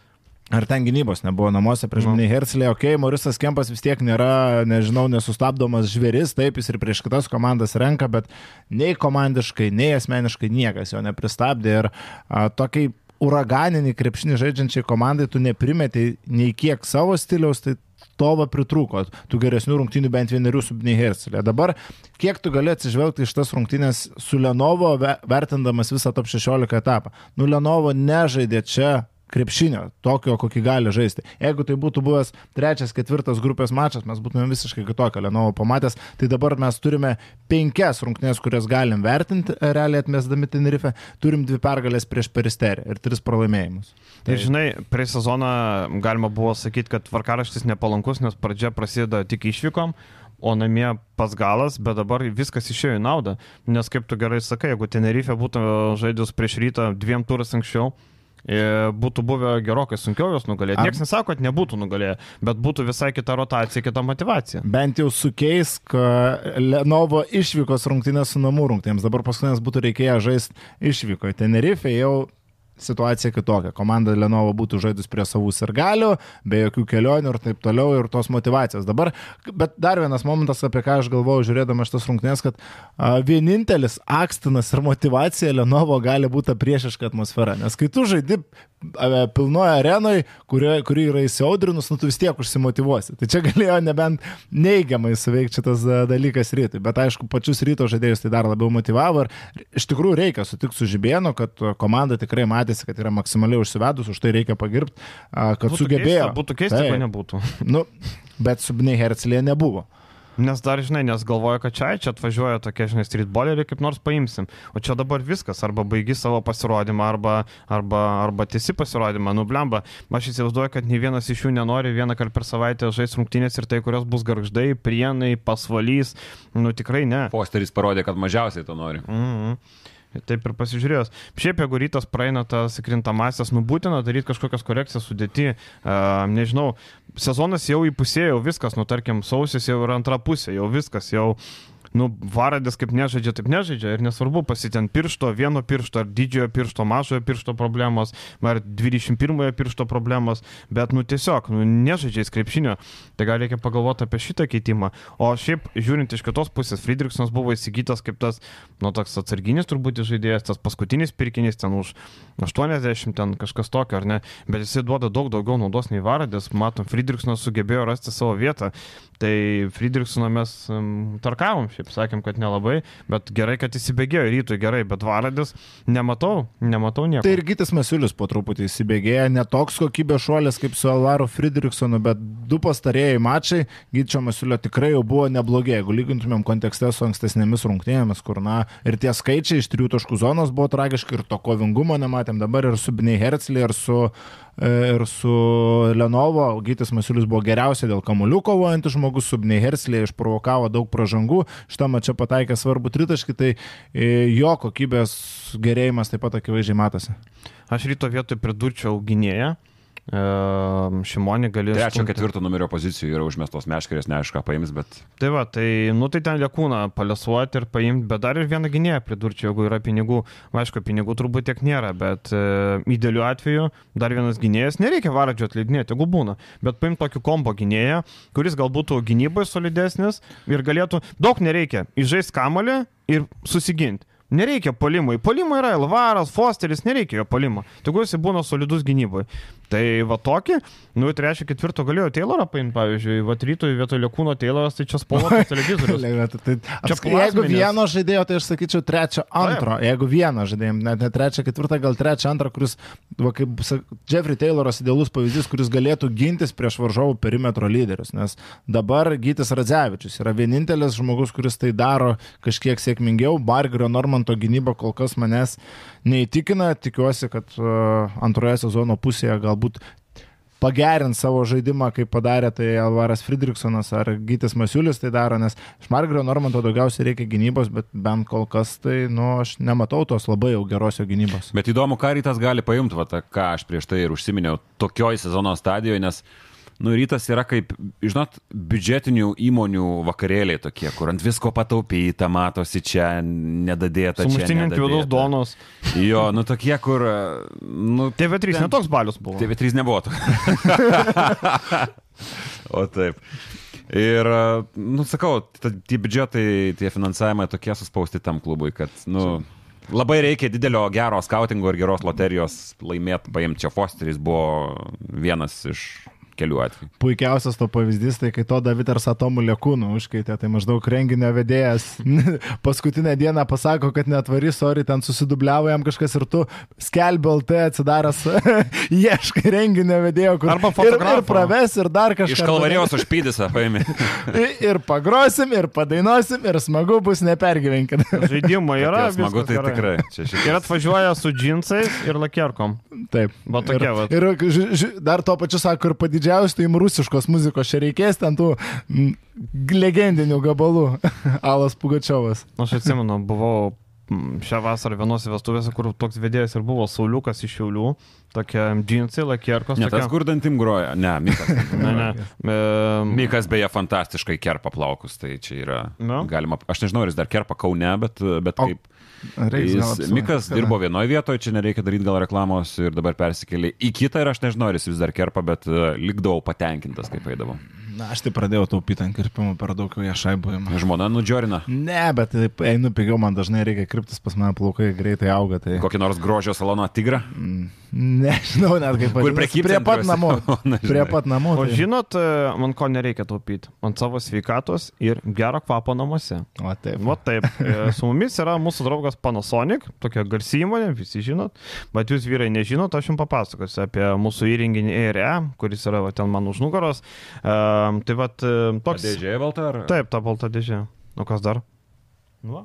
Ar ten gynybos nebuvo namuose prieš Nu. Bnei Herslė, okei, okay, Morisas Kempas vis tiek nėra, nežinau, nesustabdomas žvėris, taip jis ir prieš kitas komandas renka, bet nei komandiškai, nei asmeniškai niekas jo nepristabdė ir a, tokiai uraganinį krepšinį žaidžiančiai komandai tu neprimeti nei kiek savo stiliaus, tai to va pritrūko, tų geresnių rungtynių bent vienerių su Bnei Hercelė. Dabar, kiek tu gali atsižvelgti iš tas rungtynės su Lenovo, ve- vertindamas visą top 16 etapą. Nu, Lenovo nežaidė čia krepšinio, tokio, kokį gali žaisti. Jeigu tai būtų buvęs trečias, ketvirtas grupės mačas, mes būtume visiškai kitokio Lenovo pamatęs, tai dabar mes turime penkias rungtynės, kurias galim vertinti, realiai atmesdami Tenerife, turim dvi pergalės prieš Peristerį ir tris pralaimėjimus. Tai žinai, prieš sezoną galima buvo sakyti, kad tvarkaraštis nepalankus, nes pradžia prasideda tik išvykom, o namie pas galas, bet dabar viskas išėjo į naudą. Nes kaip tu gerai sakai, jeigu Tenerife būtų žaidus prieš rytą dviem turas anksčiau, e, būtų buvę gerokai sunkiau jos nugalėti. Ar- Niekas nesako, kad nebūtų nugalėję, bet būtų visai kita rotacija, kita motivacija. Bent jau sukeisk e, Lenovo išvykos rungtynės su namų rungtynėms. Dabar paskutinės būtų reikėję žaisti išvykoje. Tenerife jau situacija kitokia. Komanda Lenovo būtų žaidus prie savų sirgalių, be jokių kelionių ir taip toliau ir tos motivacijos. Dabar, bet dar vienas momentas, apie ką aš galvojau žiūrėdamas šitas rungtynės, kad a, vienintelis akstinas ir motivacija Lenovo gali būti priešiška atmosfera. Nes kai tu žaidi pilnoje arenoje, kuri, kuri yra įsiaudrinus, nu tu vis tiek užsimotivuosi. Tai čia galėjo nebent neigiamai suveikti šitas dalykas rytui. Bet aišku, pačius ryto žaidėjus tai dar labiau motivavo ir iš tikrųjų reikia sutikti su Žibėnu, kad komanda tikrai matėsi, kad yra maksimaliai užsivedus, už tai reikia pagirbti, kad Būtų sugebėjo. Keista, būtų keista, jeigu nebūtų. Nu, bet su Bnei Hercelė nebuvo. Nes dar, žinai, nes galvoja, kad čia, čia atvažiuoja tokie, žinai, streetballeriai, kaip nors paimsim. O čia dabar viskas, arba baigi savo pasirodymą, arba, arba, arba tiesi pasirodymą, nublemba. Aš įsivaizduoju, kad nei vienas iš jų nenori vieną kartą per savaitę žaisti rungtynės ir tai, kurios bus garždai, prienai, pasvalys. Nu tikrai ne. Fosteris parodė, kad mažiausiai to nori. Mm -hmm. Taip ir pasižiūrėjęs. Šiaip jeigu rytas praeina tas krintamasias, nu būtina daryti kažkokias korekcijas sudėti, uh, nežinau, sezonas jau įpusėjo, viskas, nu tarkim, sausis jau yra antra pusė, jau viskas, jau nu, varadės kaip nežaidžia, taip nežaidžia ir nesvarbu pasitent piršto, vieno piršto, ar didžiojo piršto, mažojo piršto problemos, ar 21 piršto problemos, bet, nu, tiesiog, nu, nežaidžia į krepšinio, tai gal reikia pagalvoti apie šitą keitimą. O šiaip, žiūrint iš kitos pusės, Friedrichsonas buvo įsigytas kaip tas, nu, toks atsarginis turbūt žaidėjas, tas paskutinis pirkinys ten už 80, ten kažkas tokio, ar ne, bet jisai duoda daug daugiau naudos nei varadės, matom, Friedrichsonas sugebėjo rasti savo vietą. Tai Friedrichsoną mes um, tarkavom, šiaip sakėm, kad nelabai, bet gerai, kad įsibėgėjo rytui gerai, bet Varadis nematau, nematau nieko. Tai ir Gytis Masiulis po truputį įsibėgėjo, netoks kokybės šuolis kaip su Alvaru Friedrichsonu, bet du pastarėjai mačai Gyčio Masiulio tikrai jau buvo neblogi, jeigu lygintumėm kontekste su ankstesnėmis rungtynėmis, kur na ir tie skaičiai iš trijų taškų zonos buvo tragiški ir to kovingumo nematėm dabar ir su Bnei Herzlį ir su ir su Lenovo Gytis Masiulis buvo geriausiai dėl kamuolių kovojantis žmogus, su Bnei Herslė išprovokavo daug pražangų, šitą čia pataikė svarbu tritaškį, tai e, jo kokybės gerėjimas taip pat akivaizdžiai matosi. Aš ryto vietoj pridurčiau gynėją, Šimonį galės. Trečio, ketvirto numerio pozicijų yra užmestos meškerės, neaišku, ką paims, bet... Tai va, tai, nu tai ten liekūną palesuoti ir paimti, bet dar ir vieną gynėją pridurčiau, jeigu yra pinigų. Aišku, pinigų turbūt tiek nėra, bet e, idealiu atveju dar vienas gynėjas, nereikia varadžio atleidinėti, jeigu būna, bet paimti tokį kombo gynėją, kuris galbūt būtų gynyboje solidesnis ir galėtų, daug nereikia, įžais kamalį ir susiginti. Nereikia polimui. Polimui yra Elvaras, Fosteris, nereikia jo polimo. Tegu jis būna solidus gynyboje. Tai va tokį, nu, trečio, ketvirto galėjo Taylorą paimti, pavyzdžiui, va rytoj vietoj Lekūno Tayloras, tai čia spalvotas televizorius. tai, čia jeigu vieno žaidėjo, tai aš sakyčiau trečio, antro. Taip. Jeigu vieno žaidėjo, net ne trečio, ketvirtą, gal trečio, antrą, kuris, va, kaip Jeffrey Tayloras idealus pavyzdys, kuris galėtų gintis prieš varžovų perimetro lyderius. Nes dabar Gytis Radzevičius yra vienintelis žmogus, kuris tai daro kažkiek sėkmingiau. Bargerio Normanto gynyba kol kas manęs neįtikina. Tikiuosi, kad uh, antroje sezono pusėje galbūt pagerins savo žaidimą, kaip padarė tai Alvaras Friedrichsonas ar Gytis Masiulis tai daro, nes iš Margario Normanto daugiausiai reikia gynybos, bet bent kol kas tai, nu, aš nematau tos labai jau gerosios gynybos. Bet įdomu, ką rytas gali paimti, va, tą, ką aš prieš tai ir užsiminiau, tokioj sezono stadijoje, nes uh, Nu, rytas yra kaip, žinot, biudžetinių įmonių vakarėliai tokie, kur ant visko pataupyta, matosi čia nedadėta. Sumuštinint juodos donos. Jo, nu tokie, kur... Nu, TV3 ten... netoks balius buvo. TV3 nebuvo. o taip. Ir, nu, sakau, tie biudžetai, tie finansavimai tokie suspausti tam klubui, kad, nu, labai reikia didelio gero skautingo ir geros loterijos laimėti, paimti čia Fosteris buvo vienas iš kelių atvejų. Puikiausias to pavyzdys, tai kai to Davidas Atomų lėkūnų užkaitė, tai maždaug renginio vedėjas paskutinę dieną pasako, kad netvari, sorry, ten susidubliavo jam kažkas ir tu skelbi LT atsidaręs, ieškai renginio vedėjo, kur arba fotografą. Ir, ir praves, ir dar kažką. Iš kalvarijos užpydysą paėmė. ir pagrosim, ir padainuosim, ir smagu bus nepergyvenkit. Žaidimo yra. Smagu tai gerai. tikrai. Šiek... Ir atvažiuoja su džinsais ir lakierkom. Taip. Va tokia, ir, va. Ir ž, ž, dar to pačiu sako ir padidžiai didžiausių, tai jums rusiškos muzikos čia reikės, ten tų m, legendinių gabalų. Alas Pugačiovas. Aš atsimenu, buvau šią vasarą vienose vestuvėse, kur toks vedėjas ir buvo Sauliukas iš Šiaulių, tokia džinsai, lakierkos. Ne, tokia... tas kur dantim groja, ne, Mikas. ne, ne. E... Mikas beje fantastiškai kerpa plaukus, tai čia yra no. galima, aš nežinau, ar jis dar kerpa Kaune, bet, bet o... kaip... Jis, Mikas dirbo vienoje vietoje, čia nereikia daryti gal reklamos ir dabar persikėlė į kitą ir aš nežinau, ar jis vis dar kerpa, bet uh, likdavau patenkintas, kaip eidavau. Na, aš tai pradėjau taupyti ant kirpimų per daug jau šaibojimą. Žmona nudžiorina. Ne, bet einu pigiau, man dažnai reikia kirptis, pas mane plaukai greitai auga. Tai... Kokį nors grožio saloną tigrą? Mm, nežinau, net kaip Kur prekybė. Prie pat namų. Prie pat namų. Tai... O žinot, e, man ko nereikia taupyti? Ant savo sveikatos ir gero kvapo namuose. O taip. O taip. E, su mumis yra mūsų draugas Panasonic, tokia garsi įmonė, visi žinot. Bet jūs vyrai nežinot, aš jums papasakosiu apie mūsų įrenginį ERE, kuris yra va, ten man už nugaros. Uh, tai vad toks... Dėžė balta ar? Taip, ta balta dėžė. O kas dar? Nu.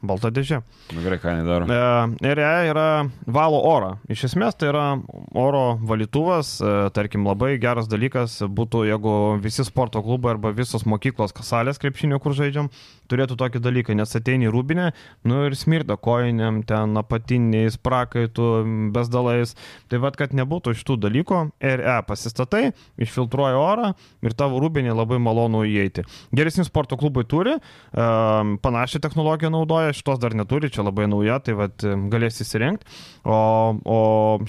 Balta dėžė. Nu, gerai, ką jinai daro. E, ir jie yra valo orą. Iš esmės tai yra oro valytuvas, e, tarkim, labai geras dalykas būtų, jeigu visi sporto klubai arba visos mokyklos salės krepšinio, kur žaidžiam, turėtų tokį dalyką, nes ateini į rūbinę, nu ir smirda kojiniam, ten apatiniais, prakaitų, bezdalais. Tai vad, kad nebūtų šitų dalykų, RE pasistatai, išfiltruoja orą ir tavo rūbinė labai malonu įeiti. Geresni sporto klubai turi, panašią technologiją naudoja, šitos dar neturi, čia labai nauja, tai vad galės įsirengti. O, o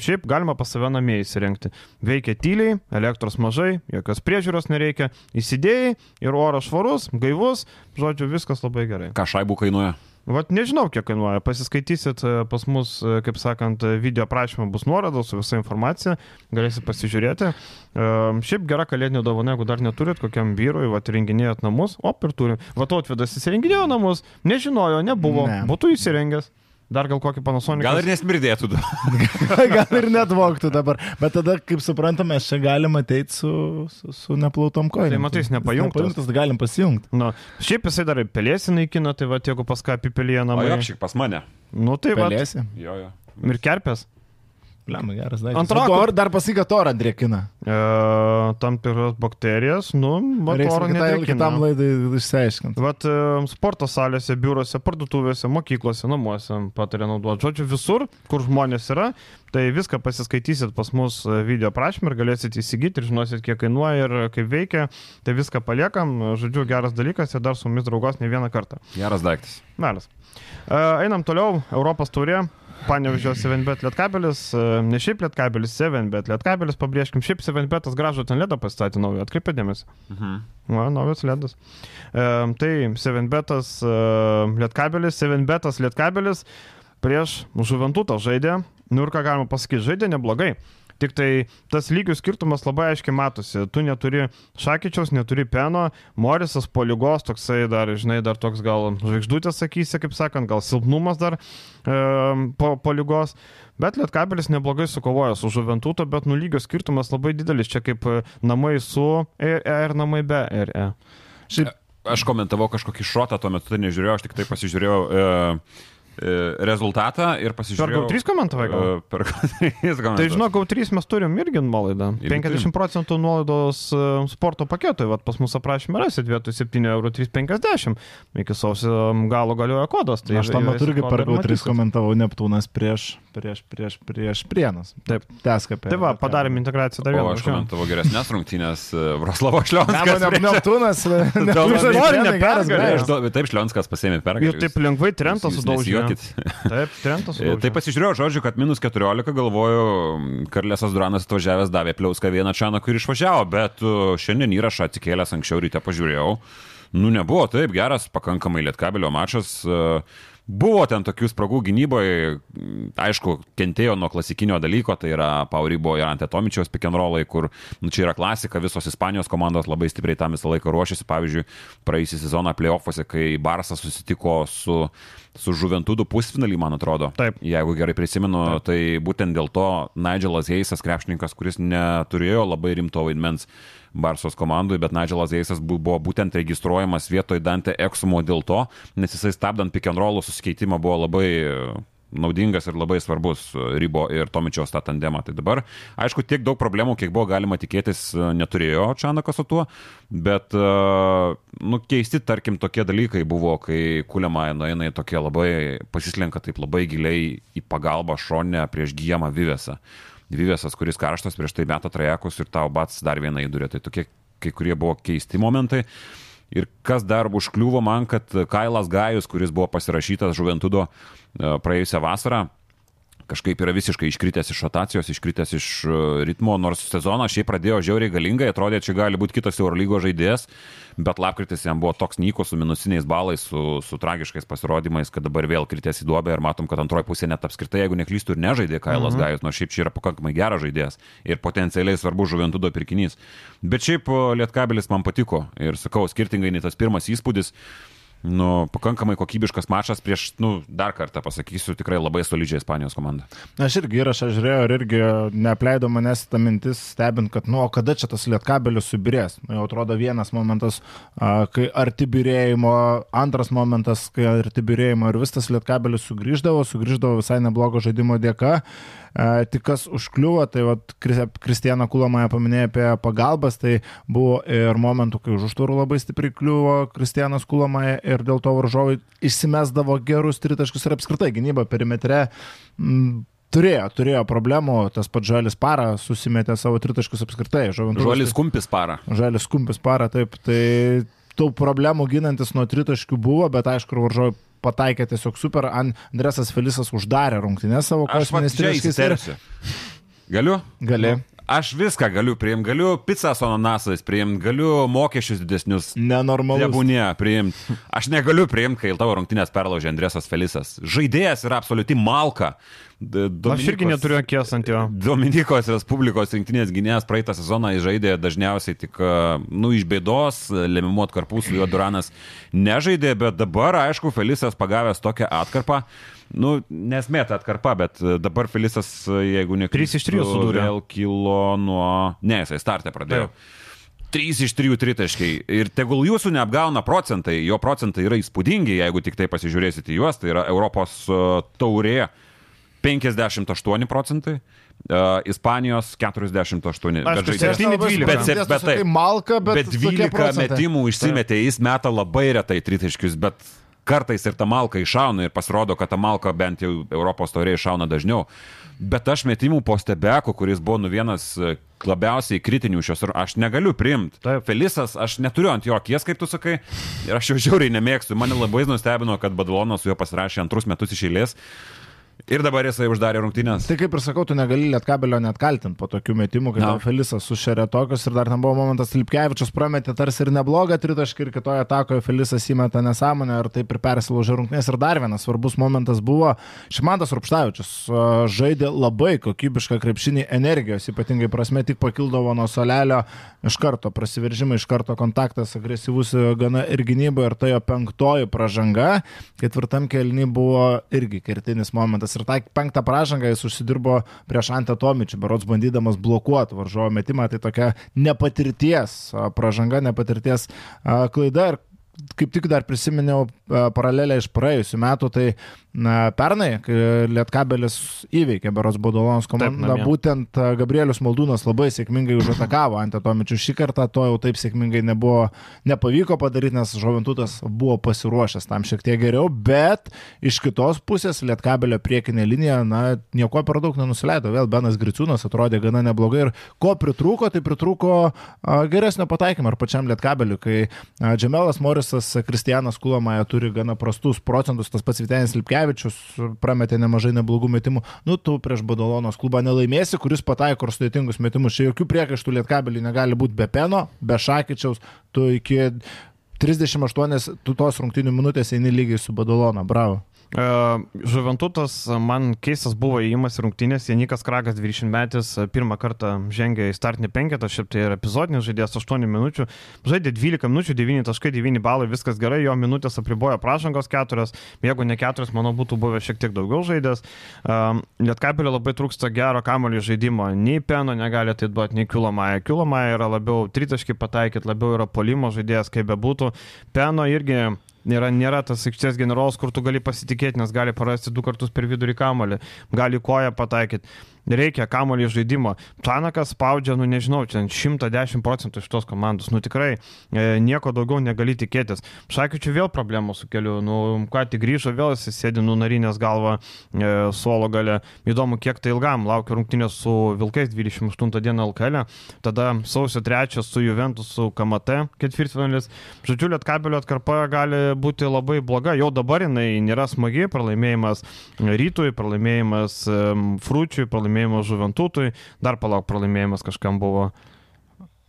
šiaip galima pas save namie įsirengti. Veikia tyliai, elektros mažai, jokios priežiūros nereikia, įsidėjai ir oras švarus, gaivus, žodžiu, viskas labai gerai. Ką šaibų kainuoja? Vat nežinau, kiek kainuoja. Pasiskaitysit e, pas mus, e, kaip sakant, video prašymą bus nuorodos su visa informacija, galėsit pasižiūrėti. E, šiaip gera kalėdinė dovana, jeigu dar neturit kokiam vyrui, va, renginėjot namus, o ir turim. Va, to atvedas įsirenginėjo namus, nežinojo, nebuvo, ne. būtų įsirengęs. Dar gal kokį Panasonic. Gal ir nesmirdėtų. gal ir netvoktų dabar. Bet tada, kaip suprantame, čia galima ateiti su, su, su neplautom kojom. Tai matai, jis nepajungtas. Nepajungtas, tai galim pasijungti. Nu, šiaip jisai dar pelėsi naikina, tai va, jeigu pas ką apipelėja namai. O apšik pas mane. Nu tai va. Pelėsi. Jo, jo. Ir kerpės. Lemai geras daiktas. Ant rako. Ar dar pasiga torą drėkina? E, tam tikras bakterijas, nu, bet oro nedrėkina. Kitam laidai išsiaiškinti. Vat e, sporto salėse, biurose, parduotuvėse, mokyklose, namuose patarė naudoti. Žodžiu, visur, kur žmonės yra, tai viską pasiskaitysit pas mus video prašymą ir galėsit įsigyti ir žinosit, kiek kainuoja ir kaip veikia. Tai viską paliekam. Žodžiu, geras dalykas ir dar su mumis draugos ne vieną kartą. Geras daiktas. Meras. E, einam toliau. Europos turė. Panevežio 7bet lietkabelis, e, ne šiaip lietkabelis, 7bet lietkabelis, pabrėžkim, šiaip 7betas gražų ten ledą pastatė naują, atkreipė dėmesį. Mhm. Na, naujas ledas. E, tai 7betas e, lietkabelis, 7betas lietkabelis prieš Žuventutą žaidė, nu ir ką galima pasakyti, žaidė neblogai. Tik tai tas lygių skirtumas labai aiškiai matosi. Tu neturi Šakyčiaus, neturi Peno, Morisas po lygos, toksai dar, žinai, dar toks gal žvaigždutės, sakysi, kaip sakant, gal silpnumas dar e, po, po lygos. Bet Lietkabelis neblogai sukovojo su Žuventuto, bet nulygio skirtumas labai didelis. Čia kaip namai su RE ir namai be RE. Šiaip aš komentavau kažkokį šotą, tuo metu tai nežiūrėjau, aš tik tai pasižiūrėjau. E, E, rezultatą ir pasižiūrėjau. Per GAU3 komentavai gal? E, per GAU3 komentavai. Tai žinok, GAU3 mes turim irgi nuolaidą. 50 procentų nuolaidos e, sporto paketui, vad pas mūsų aprašymą rasit vietoj 7,350 eurų. Iki sausio galo galioja kodas. Tai aš tam metu irgi per GAU3 komentavau Neptūnas prieš, prieš, prieš, prieš Prienas. Taip. Teskapė. Tai va, padarėm integraciją dar vieną. Aš komentavau geresnės rungtynės Vroclavo Šlionskas. Neptūnas. Taip, Šlionskas pasėmė pergalę. Ir taip lengvai Trentas sudaužė juokit. Taip, Trentas. tai pasižiūrėjau, žodžiu, kad minus 14, galvoju, Karlėsas Duranas atvažiavęs davė pliauską vieną čianą, kur išvažiavo, bet uh, šiandien įrašą atsikėlęs anksčiau ryte pažiūrėjau. Nu, nebuvo taip geras, pakankamai lietkabelio mačas. Uh, Buvo ten tokių spragų gynyboje, aišku, kentėjo nuo klasikinio dalyko, tai yra Pauribo ir Antetomičiaus pikenrolai, kur nu, čia yra klasika, visos Ispanijos komandos labai stipriai tam visą laiką ruošiasi. Pavyzdžiui, praeisį sezoną playoffuose, kai Barsas susitiko su, su Žuventudu pusfinalį, man atrodo. Taip. Jeigu gerai prisimenu, Taip. tai būtent dėl to Nigelas Heisas, krepšininkas, kuris neturėjo labai rimto vaidmens Barsos komandai, bet Nigelas Eisas buvo būtent registruojamas vietoj Dante Eksumo dėl to, nes jisai stabdant pick and rollų susikeitimą buvo labai naudingas ir labai svarbus Rybo ir Tomičiaus tą tandemą. Tai dabar, aišku, tiek daug problemų, kiek buvo galima tikėtis, neturėjo Čanakas su tuo, bet, nu, keisti, tarkim, tokie dalykai buvo, kai Kuliama nueina į tokie labai, pasislenka taip labai giliai į pagalbą šonę prieš gyjamą Vyvesą. Dvivėsas, kuris karštas prieš tai meta trajekus ir tau bats dar vieną įdurė. Tai tokie kai kurie buvo keisti momentai. Ir kas dar užkliuvo man, kad Kailas Gajus, kuris buvo pasirašytas Žuventudo e, praėjusią vasarą, kažkaip yra visiškai iškritęs iš rotacijos, iškritęs iš e, ritmo, nors sezoną šiaip pradėjo žiauriai galingai, atrodė, čia gali būti kitas Eurolygo žaidėjas, bet lapkritis jam buvo toks nyko su minusiniais balais, su, su tragiškais pasirodymais, kad dabar vėl kritęs į duobę ir matom, kad antroji pusė net apskritai, jeigu neklystų ir nežaidė Kailas mhm. Gajus, nors šiaip čia yra pakankamai geras žaidėjas ir potencialiai svarbus žuventudo pirkinys. Bet šiaip e, Lietkabelis man patiko ir sakau, skirtingai nei tas pirmas įspūdis, nu, pakankamai kokybiškas mačas prieš, nu, dar kartą pasakysiu, tikrai labai solidžiai Ispanijos komanda. Na, aš irgi įrašą žiūrėjau ir irgi neapleido manęs ta mintis, stebint, kad, nu, o kada čia tas lietkabelis subirės. Nu, jau atrodo vienas momentas, kai arti birėjimo, antras momentas, kai arti birėjimo ir vis tas lietkabelis sugrįždavo, sugrįždavo visai neblogo žaidimo dėka. E, tik kas užkliuvo, tai vat, Kristijana Kulamaja paminėjo apie pagalbas, tai buvo ir momentų, kai už užtvarų labai stipriai kliuvo Kristijanas Kulamaja ir dėl to varžovai išsimesdavo gerus tritaškus ir apskritai gynyba perimetre. Turėjo, turėjo problemų, tas pats Žalis Para susimetė savo tritaškus apskritai. Žalis Kumpis Para. Žalis Kumpis Para, taip. Tai tų problemų ginantis nuo tritaškių buvo, bet aišku, varžovai pataikė tiesiog super. Andresas Felisas uždarė rungtynės savo kosminės tritaškais. Ir... Galiu? Gali. Nu, Aš viską galiu priimti, galiu pizzą su ananasais priimti, galiu mokesčius didesnius. Nenormalu. Nebūnė priimti. Aš negaliu priimti, kai tavo rungtynės perlaužė Andresas Felisas. Žaidėjas yra absoliuti malka. Dominikos, aš irgi neturiu akies ant jo. Dominikos Respublikos rinktinės gynėjas praeitą sezoną žaidė dažniausiai tik, nu, iš bėdos, lemimu atkarpų su juo Duranas nežaidė, bet dabar, aišku, Felisas pagavęs tokią atkarpą. Nu, nesmėta atkarpa, bet e, dabar Felisas, e, jeigu ne... 3 iš 3 sudūrė. Vėl kilo nuo... Ne, jisai startę pradėjo. Taip. 3 iš 3 tritaškiai. Ir tegul jūsų neapgauna procentai, jo procentai yra įspūdingi, jeigu tik tai pasižiūrėsite juos, tai yra Europos e, taurė 58 procentai. Uh, Ispanijos 48. Aš bet žaidėjas 12. Bet, bet, bet, tai malka, bet, bet 12 metimų išsimetė, jis meta labai retai tritaškius, bet kartais ir ta malka iššauna ir pasirodo, kad ta malka bent jau Europos tauriai iššauna dažniau. Bet aš metimų po stebeku, kuris buvo nu vienas e, labiausiai kritinių šios, aš negaliu priimti. Felisas, aš neturiu ant jo akies, kaip tu sakai, ir aš jau žiauriai nemėgstu. Mane labai nustebino, kad Badalonas su juo pasirašė antrus metus iš eilės. Ir dabar jisai uždarė rungtynės. Tai kaip ir sakau, tu negali lietkabelio net kaltinti po tokių metimų, kai no. Felisas sušerė tokius ir dar ten buvo momentas, Lipkevičius prametė tarsi ir neblogą tritaškį ir kitoje atakoje Felisas įmeta nesąmonę ir taip ir persilaužė rungtynės. Ir dar vienas svarbus momentas buvo, Šimantas Rupštavičius žaidė labai kokybišką krepšinį energijos, ypatingai prasme tik pakildavo nuo solelio iš karto prasiveržimai, iš karto kontaktas agresyvus gana ir gynyboje ir tai jo penktoji pražanga, ketvirtam kelny buvo irgi kertinis momentas ir tą penktą pražangą jis užsidirbo prieš Antą Tomičių, berots bandydamas blokuoti varžovo metimą, tai tokia nepatirties pražanga, nepatirties klaida. Ir kaip tik dar prisiminiau paralelę iš praėjusių metų, tai Na, pernai, kai Lietkabelis įveikė Beros Bodolonos komandą, taip, būtent Gabrielius Maldūnas labai sėkmingai užatakavo ant Atomičių. Šį kartą to jau taip sėkmingai nebuvo, nepavyko padaryti, nes Žoventutas buvo pasiruošęs tam šiek tiek geriau, bet iš kitos pusės Lietkabelio priekinė linija, na, nieko per daug nenusileido. Vėl Benas Griciūnas atrodė gana neblogai ir ko pritrūko, tai pritrūko geresnio pataikymo ir pačiam Lietkabeliu, kai Džemelas Morisas, Kristijanas Kulamaja turi gana prastus procentus, tas pats Vitenis Lipkevičius prametė nemažai neblogų metimų. Nu, tu prieš Badalonos klubą nelaimėsi, kuris pataiko ir sudėtingus metimus. Čia jokių priekaištų lietkabelį negali būti be Peno, be Šakyčiaus. Tu iki 38 tu tos rungtinių minutės eini lygiai su Badalona. Bravo. E, Žuventutas man keistas buvo įimas rungtynės, Janikas Kragas 20 metais e, pirmą kartą žengė į startinį penketą, šiaip tai yra epizodinis žaidėjas 8 minučių, žaidė 12 minučių, 9.9 balai, viskas gerai, jo minutės apribojo pražangos 4, jeigu ne 4, manau, būtų buvę šiek tiek daugiau žaidės. E, Lietkabelio labai trūksta gero kamolio žaidimo, nei Peno negali tai duoti, nei Kilomaja. Kilomaja yra labiau tritaškai pataikyti, labiau yra polimo žaidėjas, kaip bebūtų. Peno irgi Nėra, nėra tas aikštės generolas, kur tu gali pasitikėti, nes gali parasti du kartus per vidurį kamolį, gali koją pataikyti reikia kamolį žaidimo. Čanakas spaudžia, nu nežinau, čia 110 procentų iš tos komandos. Nu tikrai e, nieko daugiau negali tikėtis. Šakiučiu vėl problemų su keliu. Nu, ką tik grįžo, vėl jis sėdi nunarinės galvą e, suolo gale. Įdomu, kiek tai ilgam. Laukia rungtynės su Vilkais 28 dieną LKL. Tada sausio 3 su Juventus, su KMT ketvirtfinalis. Žodžiu, Lietkabelio atkarpa gali būti labai bloga. Jau dabar jinai nėra smagi. Pralaimėjimas rytui, pralaimėjimas um, frūčiui, pralaimėjimas pralaimėjimas Žuventutui, dar palauk pralaimėjimas kažkam buvo.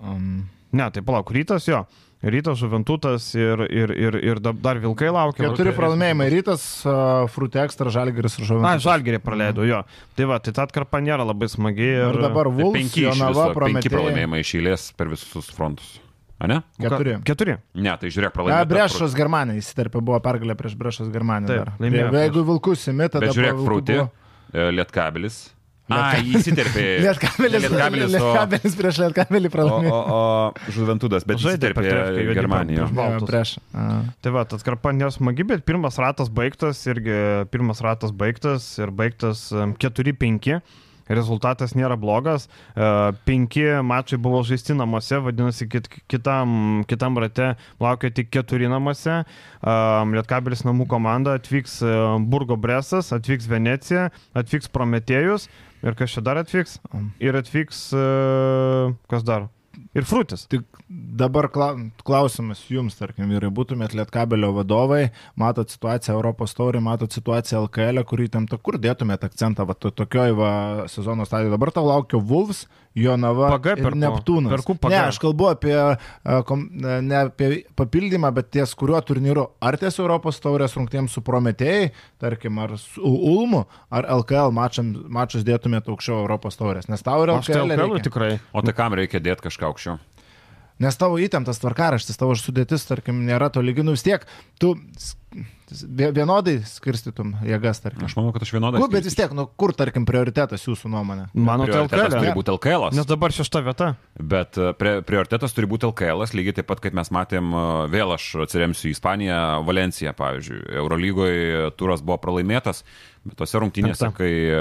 Um. Ne, tai palauk, rytas jo. Rytas, Žuventutas ir, ir, ir, ir dar Vilkai laukia. Keturi pralaimėjimai. Rytas, uh, Frute Extra, Žalgeris ir Žuventutas. Na, Žalgerį praleido, jo. Tai va, tai ta atkarpa nėra labai smagi. Ir, ir dabar Vulfs, penki, Jonava, penki pralaimėjimai išėlės per visus frontus. A ne? Keturi. Keturi. Ne, tai žiūrėk, pralaimėjo. Brešos Germanija įsiterpė, buvo pergalė prieš Brešos Germaniją. Taip, dar. laimėjo Jeigu- vilkus įmė, tada Bet žiūrėk, Frauti, buvo- e, Lietkabelis. A, įsiterpė. Lietkabelis, Lietkabelis, o, Lietkabelis prieš Lietkabelį o, pralaimėjo. o, o Žuventudas, bet Žaidė juodi Germaniją. prieš. Prieš. Tai va, atkarpa nesmagi, bet pirmas ratas baigtas, irgi pirmas ratas baigtas ir baigtas em, 4-5. Rezultatas nėra blogas. E, Penki mačai buvo žaisti namuose, vadinasi, kit, kitam, kitam rate laukia tik keturi namuose. E, Lietkabelis namų komanda atvyks e, Burgo Bresas, atvyks Venecija, atvyks Prometėjus ir kas čia dar atvyks? Ir atvyks, e, kas dar? Ir Frutis. Tik dabar kla- klausimas jums, tarkim, vyrai, būtumėt Lietkabelio vadovai, matot situaciją Europos taurį, matot situaciją LKL, kurį temta, kur dėtumėt akcentą, va, to- tokioj va, sezono stadijoje. Dabar tau laukia Wolves, Jonava PG ir. Neptūnas. Perku PG. Ne, aš kalbu apie, a, kom, ne apie papildymą, bet ties kuriuo turnyru. Ar ties Europos taurės rungtėms su Prometėjai, tarkim, ar su Ulmu, ar LKL mačam, mačus dėtumėt aukščiau Europos taurės. Nes tau ir Aš tai LKL. LKL tikrai. O tai kam reikia dėti kažką aukščiau? Nes tavo įtemptas tvarkaraštis, tavo sudėtis, tarkim, nėra to lyginų vis tiek, tu vienodai skirstytum jėgas, tarkim. Aš manau, kad aš vienodai. Kur, bet vis tiek, nu, kur, tarkim, prioritetas jūsų nuomonė? Mano Prioritetas turi būti LKL. Nes dabar šešta vieta. Bet e, pri, prioritetas turi būti LKL, lygiai taip pat kaip mes matėm, e, vėl aš atsiremsiu į Ispaniją, Valenciją, pavyzdžiui. Eurolygoje turas buvo pralaimėtas, bet tose rungtynėse, kai, e,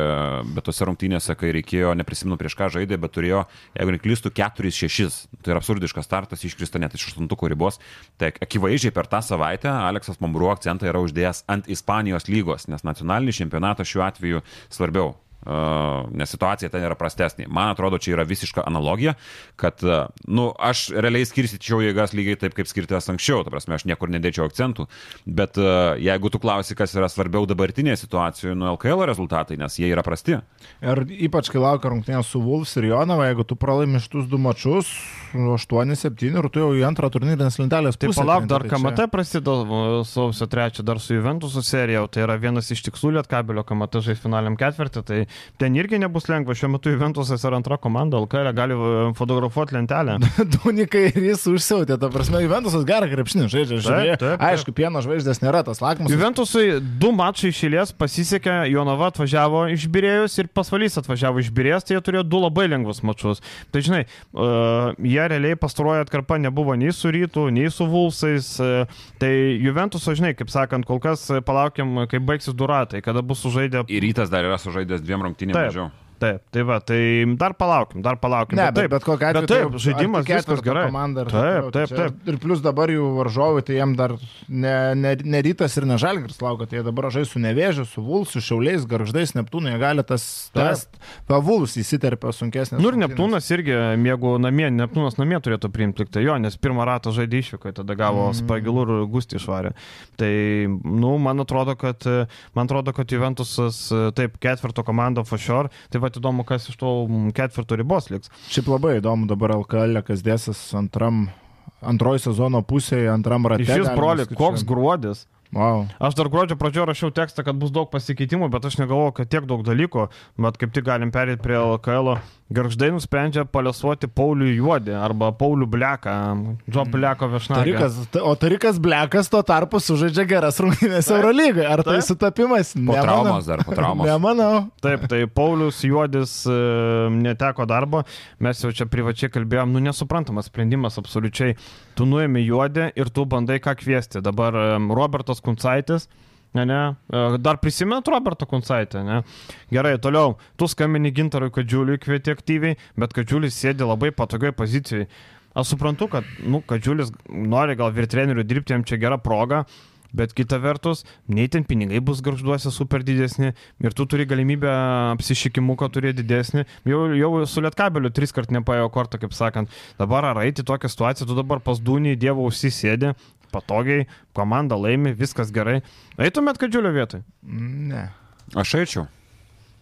bet tose rungtynėse, kai reikėjo, neprisimenu prieš ką žaidė, bet turėjo, jeigu neklystų, 4-6. Tai yra absurdiškas startas, iškrista net iš aštuntukų ribos. Tai akivaizdžiai per tą savaitę Aleksas Mambruo akcentą yra uždėjęs ant Ispanijos lygos, nes nacionalinis čempionatas šiuo atveju svarbiau. Nes situacija ten yra prastesnė. Man atrodo, čia yra visiška analogija, kad, uh, nu, aš realiai skirstyčiau jėgas lygiai taip, kaip skirtęs anksčiau, ta prasme, aš niekur nedėčiau akcentų, bet jeigu tu klausi, kas yra svarbiau dabartinėje situacijoje, nu, LKL rezultatai, nes jie yra prasti. Ir ypač, kai laukia rungtynės su Wolves ir Jonava, jeigu tu pralaimi šitus du mačius, 8-7 ir tu jau į antrą turnyrinės lentelės Tai palauk, dar tai KMT prasideda sausio 3, dar su Juventusu serija, tai yra vienas iš tikslų Lietkabelio KMT žais finaliam ketvirtį, tai ten irgi nebus lengva, šiuo metu Juventusas yra antra komanda, LKL gali e, fotografuoti lentelę. Dunikai ir jis užsiautė, ta prasme, Juventusas gerą krepšinį žaidžia, žiūrėjo. taip, taip. Aišku, pieno žvaigždės nėra tas lakmus. Juventusui du mačai išėlės pasisekė, Jonava atvažiavo iš Birėjus ir pasvalys atvažiavo iš Birėjus, tai jie turėjo du labai lengvus mačus. Tai žinai, uh, jie realiai pastarojo atkarpa nebuvo nei su rytų, nei su Vulsais. Uh, tai Juventuso, žinai, kaip sakant, kol kas palaukiam, kai baigsis du ratai, kada bus sužaidę. Ir rytas dar yra sužaidęs dviem Cameron que tinha Tem. É, João. Taip, tai va, tai dar palaukim, dar palaukim. Ne, bet taip, bet kokia atveju. bet taip, tai žaidimas viskas gerai. komanda Taip, toliau, taip, čia- taip. Ir plus dabar jų varžovai, tai jiem dar ne, ne, ne rytas ir ne žalgris laukia, tai jie dabar žais su nevėžiu, su Vulsu, šiauliais, garždais, Neptūnu, jie gali tas test. Pavulus įsiterpia sunkesnės. Nu ir rungtynės. Neptūnas irgi mėgo namie, Neptūnas namie turėtų priimti tik tai jo, nes pirmą ratą žaidė išvyko, tada gavo mm. spagilų ir gustį išvarė. Tai, nu, man atrodo, kad, man atrodo, kad Juventusas taip ketvirto komanda for sure, tai va įdomu, kas iš to ketvirto ribos liks. Šiaip labai įdomu dabar LKL, kas dėsis antram, antroji sezono pusėje, antram vis, galima broli, koks gruodis. Wow. Aš dar gruodžio pradžioje rašiau tekstą, kad bus daug pasikeitimų, bet aš negalvoju, kad tiek daug dalykų, bet kaip tik galim perėti prie LKL. Garždai nusprendžia palesuoti Paulių Juodį arba Paulių Bleką, Džo Bleko viešnagę. O Tarikas Blekas tuo tarpu sužaidžia geras rungtynės Eurolygoje. Ar tai Taip. sutapimas? Po traumos dar, po traumos. Nemanau. Taip, tai Paulius Juodis e, neteko darbo, mes jau čia privačiai kalbėjom, nu nesuprantamas sprendimas absoliučiai. Tu nuėmė Juodį ir tu bandai ką kviesti. Dabar Robertas Kuncaitis. Ne, ne. Dar prisimint Roberto Kuncaitę, ne? Gerai, toliau. Tu skambini Gintarui Kadžiuliui kvieti aktyviai, bet Kadžiulis sėdi labai patogiai pozicijoje. Aš suprantu, kad, nu, Kadžiulis nori gal vyr trenerių dirbti, jam čia gera proga, Bet kita vertus, nei ten pinigai bus garžduose super didesni ir tu turi galimybę apsišykimuką turėti didesnį. Jau, jau su lietkabeliu tris kart nepaėjo kortą, kaip sakant. Dabar ar eiti tokią situaciją, tu dabar pas Dūnį Dievo užsisėdė, patogiai, komanda laimi, viskas gerai. Eitumėt kadžiulio vietoj? Ne. Aš eičiau.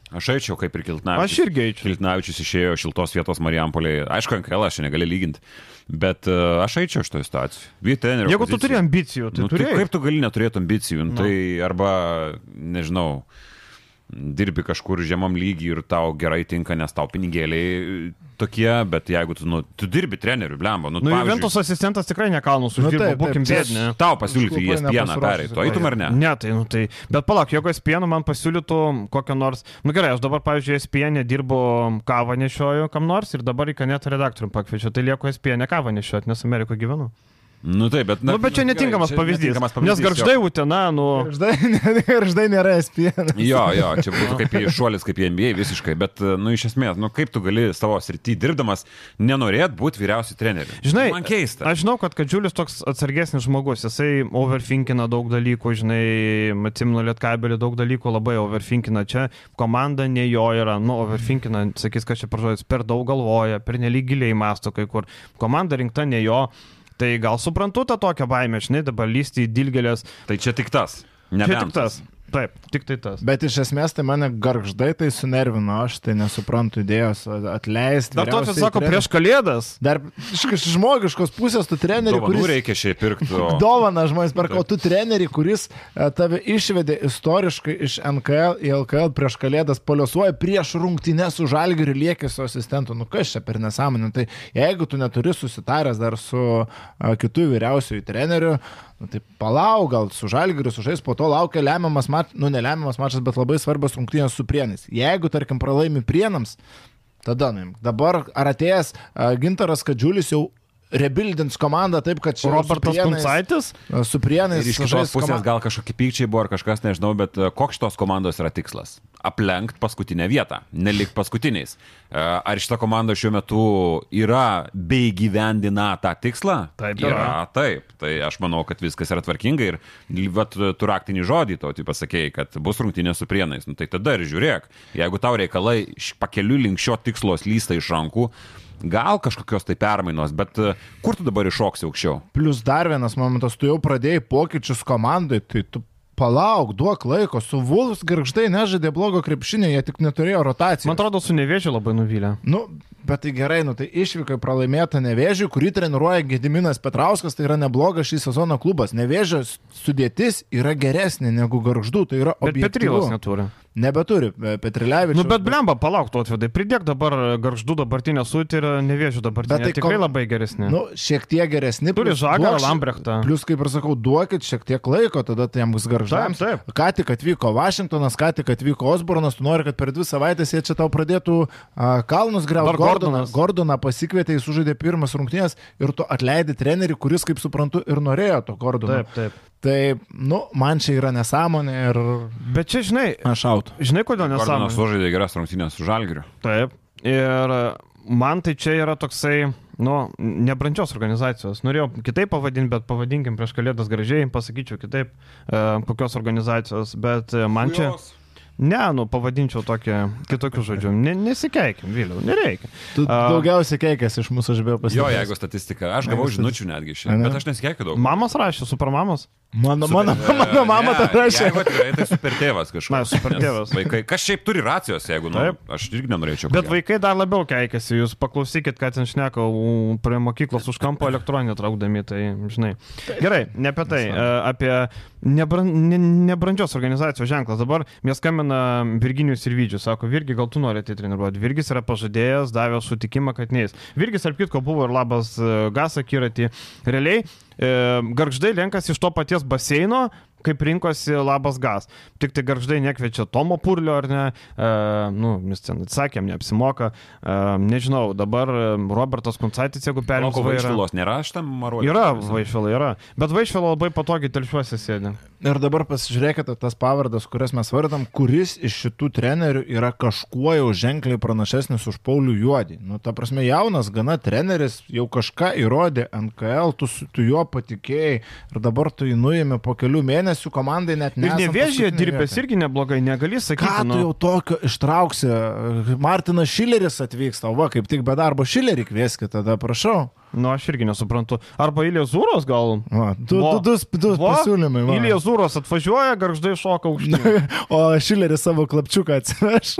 Aš eičiau, kaip ir Kiltnavičius. Aš irgi eičiau. Kiltnavičius išėjo šiltos vietos Marijampolėje. Aišku, NKL aš negali lyginti, bet uh, aš eičiau šitoje situacijoje. Jeigu tu turi ambicijų, tai nu, turi. tai kaip tu gali neturėti ambicijų? Nu. Nu. Tai arba, nežinau, dirbi kažkur žemam lygiai ir tau gerai tinka, nes tau pinigėliai tokie, bet jeigu tu, nu, tu dirbi treneriu, blemba, nu, Nu, pavyzdžiui, Juventus asistentas tikrai nekalnus Nu, uždirba, taip, būkim bėdini. tau pasiūlyti į ESPN pereitų, eitum ar ne? Ne, tai, nu, tai, bet palauk, jeigu ESPN man pasiūlytų kokią nors, nu gerai, aš dabar, pavyzdžiui, ESPN dirbu kavą nešioju kam nors ir dabar į kanetą redaktorių pakviečiu, tai lieku ESPN kavą nešioti, nes Amerikoje gyvenu. Nu taip, bet... Na, nu, bet čia gerai, netinkamas čia pavyzdys. netinkamas Nes pavyzdys, jo. garždai Utena, nu... Garždai, garždai nėra SPN. Jo, jo, čia būtų kaip šuolis, kaip NBA visiškai, bet, nu, iš esmės, nu, kaip tu gali savo srity dirbdamas nenorėt būti vyriausiu treneriu? Žinai, man keista. Aš žinau, kad Kadžiulis toks atsargesnis žmogus, jisai overfinkina daug dalykų, žinai, atsimenu lietkabelį daug dalykų labai overfinkina. Čia komanda ne jo yra, nu, overfinkina, sakys, kad čia pražodis, per daug galvoja, per nelyg giliai masto kai kur. Komanda rinkta ne jo. Tai gal suprantu tą tokią baimę, žinai, dabar lysti į dilgelės. Tai čia tik tas. Nebent tik tas. Taip, tik tai tas. Bet iš esmės tai mane garždai tai sunervino, aš tai nesuprantu idėjos atleisti. Dar to, sako, prieš kalėdas. Dar iš iš žmogiškos pusės tu treneri, kuris... reikia šiaip pirkti. o- Dovana žmonės perka, o tu treneri, kuris e, tave išvedė istoriškai iš NKL į LKL prieš kalėdas, poliuosuoja prieš rungtynę su žalgiriu liekė su asistentu. Nu kas čia per nesąmonę? Tai jeigu tu neturi susitaręs dar su a, kitų vyriausiųjų treneriu, nu, tai palauk, gal su žalgiriu sužais, po to laukia lemiamas mačas, nu nelemiamas mačas, bet labai svarbios rungtynės su prienais. Jeigu, tarkim, pralaimi prienams, tada nuim. Dabar ar atėjęs a, Gintaras Kadžiulis jau rebuildins komandą taip, kad čia Robertas Kuncaitis. Su prienais. Iš kitos pusės komanda- gal kažkokie pykčiai buvo ar kažkas, nežinau, bet e, koks šitos komandos yra tikslas? Aplenkt paskutinę vietą, nelik paskutiniais. E, Ar šita komanda šiuo metu yra bei gyvendina tą tikslą? Taip, yra. yra. Taip, tai aš manau, kad viskas yra tvarkinga ir vat, tu raktinį žodį to, tai pasakėjai, kad bus rungtynė su prienais. Nu, tai tada ir žiūrėk, jeigu tau reikalai pakeliu link šio tikslo slysta iš rankų, gal kažkokios tai permainos, bet e, kur tu dabar iššoksi aukščiau? Plus dar vienas momentas, tu jau pradėjai pokyčius komandai, tai tu palauk, duok laiko, su Vulfs garždai nežaidė blogo krepšinio, jie tik neturėjo rotacijos. Man atrodo, su nevėžiu labai nuvylė. Nu, bet tai gerai, nu tai išvykai pralaimėta Nevėžiui, kurį treniruoja Gediminas Petrauskas, tai yra neblogas šį sezoną klubas. Nevėžio sudėtis yra geresnė negu garždų, tai yra Bet Petrilas neturi. Nebeturi, Petrilevičius. Nu, bet blemba, palauk to atvedai. Pridėk dabar garždų dabartinę sutį ir nevėžių dabartinę. Bet tai tikrai kom- labai geresnė. Nu, šiek tiek geresni. Turi ši- Lambrechtą. Plus, kaip ir sakau, duokit šiek tiek laiko, tada bus garždams. Taip, taip. Ką tik atvyko Vašingtonas, ką tik atvyko Osbornas, tu nori, kad per dvi savaitės jie čia tau pradėtų a, kalnus greuti. Dar Gordonas. Gordoną pasikvietė, jis sužaidė pirmas rungtynės ir tu atleidai trenerį, kuris, kaip suprantu, ir norėjo to Gordono. Taip, taip. Tai, nu, man čia yra nesąmonė ir Bet čia, žinai, aš autų. žinai, kodėl nesąmonė. sužaidė geras rungtynės su Žalgiriu. Taip. Ir man tai čia yra toksai, nu, nebrandžios organizacijos. Norėjau kitaip pavadinti, bet pavadinkim prieš kalėdas gražiai, pasakyčiau kitaip, e, kokios organizacijos, bet e, man čia... Ne, nu, pavadinčiau tokią kitokių žodžių. Ne, nesikeikim, vėliau, nereikia. Tu A- daugiausiai keikės iš mūsų aš bėjau Jo, pasakyti. jeigu statistika, aš gavau žinučių netgi šiandien, bet aš nesikeikiu daug. Mamas rašė, supermamas. Mano, Super- mano, mano mama tą rašė. Jeigu atvirai, tai super tėvas kažkoks. Na, super tėvas. Vaikai, kas šiaip turi racijos, jeigu, nu, Taip. aš irgi nenorėčiau. Bet ko gero. vaikai dar labiau keikiasi, jūs paklausykit, ką ten šneka prie mokyklos už kampo elektroninį traukdami, tai žinai. Gerai, ne apie tai, e, apie nebran, ne, nebrandžios organizacijos ženklas. Dabar mes skambina Virginijus ir Vydžius, sako, Virgi, gal tu nori tai treniruoti. Virgis yra pažadėjęs, davė sutikimą, kad neįs. Virgis, ar kitko, buvo ir labas e, gasą kiratį. Realiai, garždai renkasi iš to paties baseino, kaip rinkosi labas gas. Tik tai garždai nekviečia Tomo Purlio ar ne, e, nu, mes ten atsakėm, neapsimoka, e, nežinau, dabar e, Robertas Kuncaitis, jeigu perims vairą. vaišvilos nėra šitam maruotė. Yra vaišvila, yra. Bet vaišvila labai patogiai telšiuosi sėdi. Ir dabar pasižiūrėkite tas pavardas, kurias mes vardam, kuris iš šitų trenerių yra kažkuo jau ženkliai pranašesnis už Paulių Juodį. Nu, ta prasme, jaunas gana treneris jau kažką įrodė NKL, tu, tu juo patikėjai ir dabar tu jį nuėmė po kelių mėnesių komandai net ne. Ir nevėžėje dirbęs irgi neblogai, negali sakyti. Ką tu nu. jau tokio ištrauksi? Martinas Šileris atvyksta, o va, kaip tik be darbo Šilerį kvieskite, tada prašau. Nu, aš irgi nesuprantu. Arba Ilija Zūros gal? Va, du, Va. du, du, du Va, pasiūlymai. va. Ilija Zūros atvažiuoja, garždai šoka aukštyn. O Šileris savo klapčiuką atsiveš.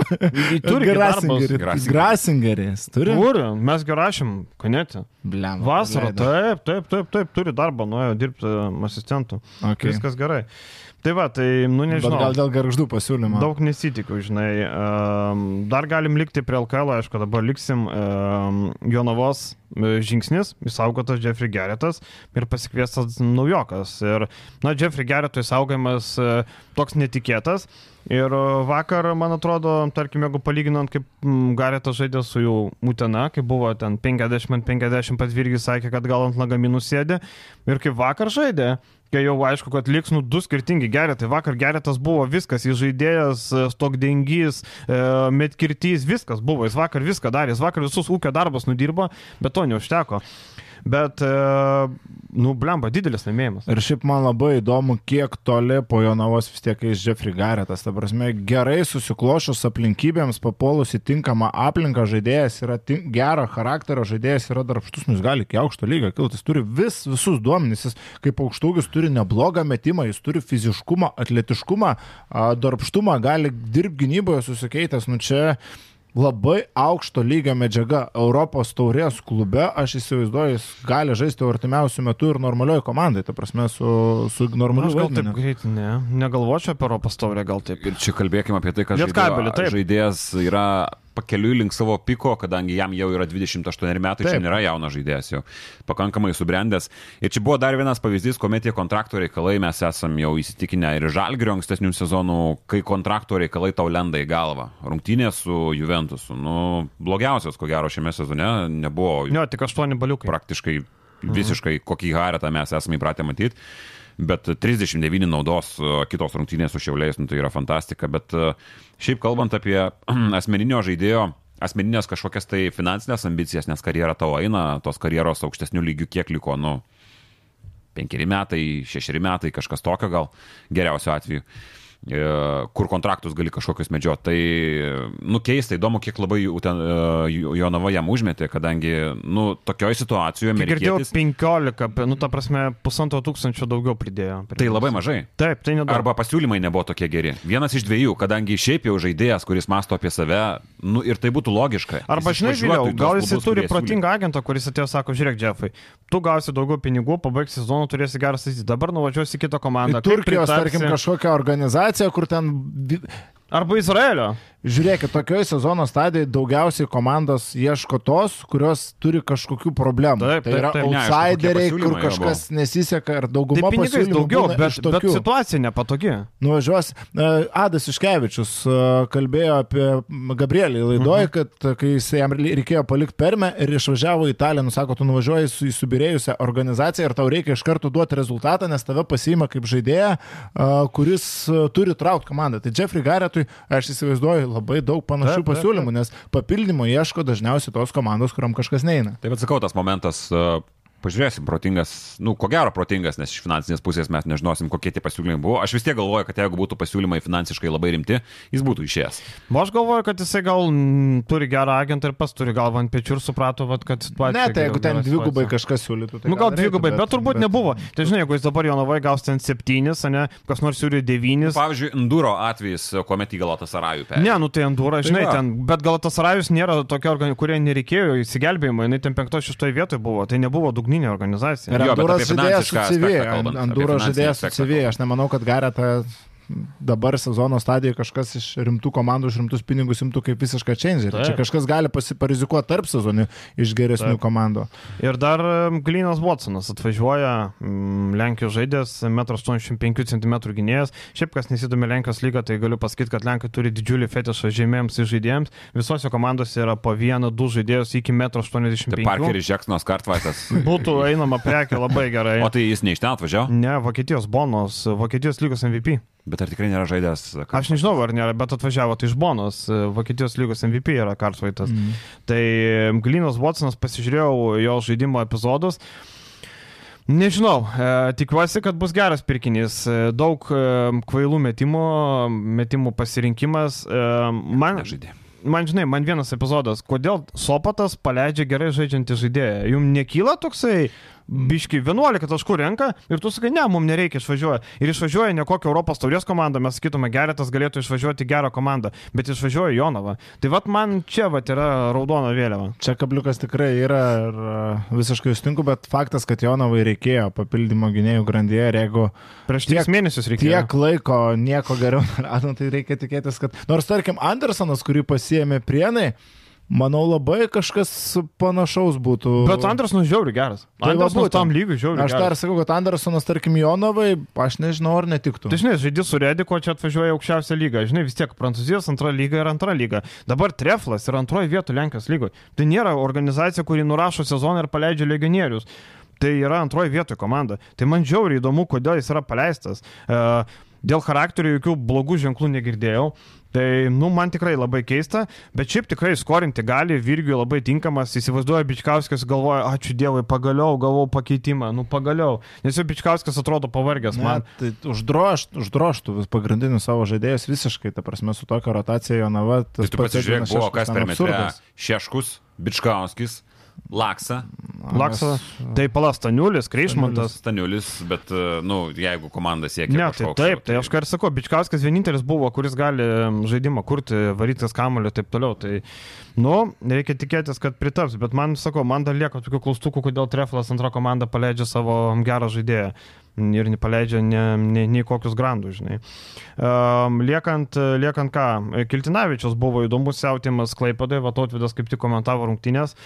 turi. Grasingerį. Grasingerį. Grasingeris. Turi? Turi, mes gerašim, kanėti. Bliam. Vasarą, taip, taip, taip, taip, turi darbą, nuėjo dirbti asistentų. Okay. Viskas gerai. Tai va, tai, nu Bet nežinau. gal dėl garždų pasiūlymo. Daug nesitikiu, žinai. Um, dar galim likti prie LKL, aišku, dabar liksim um, Jonavos e, žingsnis, įsaugotas Jeffrey Gerritas ir pasikviestas naujokas. Ir, na, Jeffrey Gerrito įsaugojimas e, toks netikėtas. Ir e, vakar, man atrodo, tarkim, jeigu palyginant, kaip Garėtas žaidė su jau Utena, kai buvo ten 50-50, pats Virgis sakė, kad gal ant lagaminų sėdė. Ir kaip vakar žaidė, kai jau aišku, kad liks nu du skirtingi geretai. Vakar geretas buvo viskas, jis žaidėjas, e, stokdengys, e, metkirtys, viskas buvo, jis vakar viską darė, jis vakar visus ūkio darbus nudirbo, bet to neužteko. Bet, e, nu, blemba, didelis laimėjimas. Ir šiaip man labai įdomu, kiek toli po Jonavos vis tiek eis Jeffrey Garretas. Ta prasme, gerai susiklošus aplinkybėms, papolus į tinkamą aplinką, žaidėjas yra tink, gero charakterio, žaidėjas yra darbštus, nu jis gali iki aukšto lygio kilti, jis turi vis, visus duomenys, jis kaip aukštūgis turi neblogą metimą, jis turi fiziškumą, atletiškumą, darbštumą, gali dirbti gynyboje susikeitęs, nu čia labai aukšto lygio medžiaga Europos taurės klube, aš įsivaizduoju, jis gali žaisti artimiausių metų ir normalioje komandai, ta prasme, su, su normaliu Aš gal taip greit, ne, negalvočiau apie Europos taurę, gal taip. Ir čia kalbėkime apie tai, kad taip. žaidėjas yra pakeliui link savo piko, kadangi jam jau yra 28 metai, čia nėra jaunas žaidėjas, jau pakankamai subrendęs. Ir čia buvo dar vienas pavyzdys, kuomet tie kontrakto reikalai mes esam jau įsitikinę ir iš žalgerio ankstesnių sezonų, kai kontrakto reikalai tau lenda į galvą. Rungtynės su Juventusu, nu, blogiausios, ko gero, šiame sezone nebuvo Jo, tik aštuoni baliukai. praktiškai visiškai kokį haretą mes esame įpratę matyti. Bet 39 naudos e, kitos rungtynės su šiauliais, nu, tai yra fantastika. Bet e, šiaip kalbant apie asmeninio žaidėjo, asmeninės kažkokias tai finansinės ambicijas, nes karjera tavo eina, tos karjeros aukštesnių lygių kiek liko, nu, penkeri metai, šešeri metai, kažkas tokio gal geriausiu atveju kur kontraktus gali kažkokius medžioti. Tai, nu, keista, įdomu, kiek labai ten e, Jonava jam užmetė, kadangi, nu, tokioje situacijoje Kiek girdėjau, amerikietis... 15, apie, nu, ta prasme, pusantro tūkstančio daugiau pridėjo. Tai labai mažai. Taip, tai nedaug. Arba pasiūlymai nebuvo tokie geri. Vienas iš dviejų, kadangi šiaip jau žaidėjas, kuris masto apie save, nu ir tai būtų logiška. Arba, žinai, vėliau, gal jis turi protingą agentą, kuris atėjo, sako, žiūrėk, Jeffai, tu gausi daugiau pinigų, pabaigsi sezoną, turėsi gerą statyti, dabar nuvažiuosi į kitą komandą. Turkijos, tarkim, kažkokią organizaciją, kur ten Arba Izraelio. Žiūrėkit, tokioje sezono stadijoje daugiausiai komandos ieško tos, kurios turi kažkokių problemų. Taip, tai taip, yra taip. Outsideriai, kur kažkas nesiseka ir Tai dauguma pinigais pasiūlymų daugiau, bet, bet situacija nepatogi. Nuvažiuos. E, Adas Iškevičius e, kalbėjo apie Gabrielį laidoje, Mhm. kad kai jis jam reikėjo palikti permę ir išvažiavo į Italiją, nusako, tu nuvažiuoji su įsubirėjusią organizaciją ir tau reikia iš karto duoti rezultatą, nes tave pasiima kaip žaidėją, e, kuris e, turi traukti komandą. Tai Jeffrey Garrettui, aš įsivaizduoju, labai daug panašių Taip, taip, pasiūlymų, nes papildymo ieško dažniausiai tos komandos, kuriam kažkas neina. Tai bet sakau, tas momentas, e, pažiūrėsim, protingas, nu, ko gero protingas, nes iš finansinės pusės mes nežinosim, kokie tie pasiūlymai buvo. Aš vis tiek galvoju, kad jeigu būtų pasiūlymai finansiškai labai rimti, jis būtų išėjęs. O aš galvoju, kad jisai gal mm, turi gerą agentą ir pas turi galvą ant pečių ir suprato, vat, kad situacija. Ne, tai jeigu ten dvigubai kažkas siūlytų. Tai Nu gal reikia, dvigubai, bet turbūt nebuvo. Tai žinai, jeigu jis dabar Jonavai gaus ten septynis, ne, kas nors siūlė devynis. Pavyzdžiui, Enduro atvejis, kuomet į Galatas Arajų perėjo. Ne, nu tai Andūra, žinai, va. ten, bet gal tas Rajus nėra tokia organizacija, kurie nereikėjo įsigelbėjimo, jinai ten penkto šeštoje vietoje buvo, tai nebuvo dugninė organizacija. Ir apie žaidėjas su CV. finansinį žaidėjas su CV. Aš nemanau, kad Garetą dabar sezono stadijoje kažkas iš rimtų komandų už rimtus pinigus imtų kaip visišką changerį. Taip. Čia kažkas gali pasiparizikuoti tarp sezonių iš geresnių Taip. komandų. Ir dar Glynas Watsonas atvažiuoja, Lenkijos žaidėjas, 1,85 cm gynėjas. Šiaip kas nesidomi Lenkijos lygą, tai galiu pasakyti, kad Lenkai turi didžiulį fetišą žemėms ir žaidėjams. Visose komandose yra po vieną, du žaidėjus iki 1,85 Tai m. Parkeris Žeksnos Kartvaitas. Būtų einama prekė labai gerai. O tai jis ne iš ten atvažiavo? Ne, Vokietijos Bonos, Vokietijos lygos MVP. Bet ar tikrai nėra žaidęs? Aš nežinau, ar nėra, bet atvažiavo tai iš Bonos, Vokietijos lygos MVP yra Kartvaitas. Mm. Tai Glynas Watsonas pasižiūrėjau jo žaidimo epizodus. Nežinau, e, tikiuosi, kad bus geras pirkinys. E, daug e, kvailų metimų, metimų pasirinkimas. E, man, Nežaidė. man, žinai, man vienas epizodas, kodėl Sopatas paleidžia gerai žaidžiantį žaidėją. Jums nekyla toksai biški 11 taškų renka ir tu sakai, ne, mums nereikia išvažiuoja. Ir išvažiuoja ne kokią Europos taurės komandą, mes sakytume, geretas galėtų išvažiuoti gerą komandą, bet išvažiuoja Jonava. Tai vad man čia vat yra raudona vėliava. Čia kabliukas tikrai yra ir e, visiškai sutinku, bet faktas, kad Jonavai reikėjo papildymo gynėjų grandyje ir jeigu Prieš tiek mėnesius reikėjo. tiek laiko nieko geriau tai reikia tikėtis, kad nors tarkim Andersonas, kurį pasiėmė prienai, manau labai kažkas panašaus būtų. Bet Andersonas žiauri geras. Tai Andersonas tam lygiui žiauri Aš dar sakau, kad Andersonas, tarkim, Jonovai, aš nežinau, ar netiktų. Tai žinai, žaidži su Rediko, čia atvažiuoja aukščiausia lyga. Žinai, vis tiek Prancūzijos antra lyga yra antra lyga. Dabar Treflas yra antroji vieta Lenkijos lygoje. Tai nėra organizacija, kuri nurašo sezoną ir paleidžia legionierius. Tai yra antroji vietoje komanda. Tai man žiauriai įdomu, kodėl jis yra paleistas. E, Dėl charakterio jokių blogų ženklų negirdėjau. Tai, nu, man tikrai labai keista, bet šiaip tikrai skorinti gali, Virgiui labai tinkamas, įsivaizduoja Bičkauskas, galvoja, ačiū Dievui, pagaliau gavau pakeitimą, nu pagaliau, nes jau Bičkauskas atrodo pavargęs man. Ne, tai uždroštų, uždroštų vis pagrindinius savo žaidėjus visiškai, ta prasme, su tokia rotacija Jonava. Tai tas tu pasižiūrėk, buvo Šeškus, kas per absurdas. Šeškus, Bičkauskis, Laksa, Laksa, tai Palastaniulis, Kreišmantas. Staniulis, bet, e, nu, jeigu komanda siekia. Ne, tai taip, tai aš ką ir sakau, Bičkauskas vienintelis buvo, kuris gali žaidimą kurti, varytis kamuolį ir taip toliau. Tai, nu, reikia tikėtis, kad pritaps, bet man, sakau, man dar lieka tokių klaustukų, kodėl Treflas antra komanda paleidžia savo gerą žaidėją ir nepaleidžia ne, ne, nei kokius grandus, žinai. Um, liekant, liekant ką, Kiltinavičius buvo įdomus siautimas Klaipadai, Vatotvidas kaip tik komentavo rungtynės.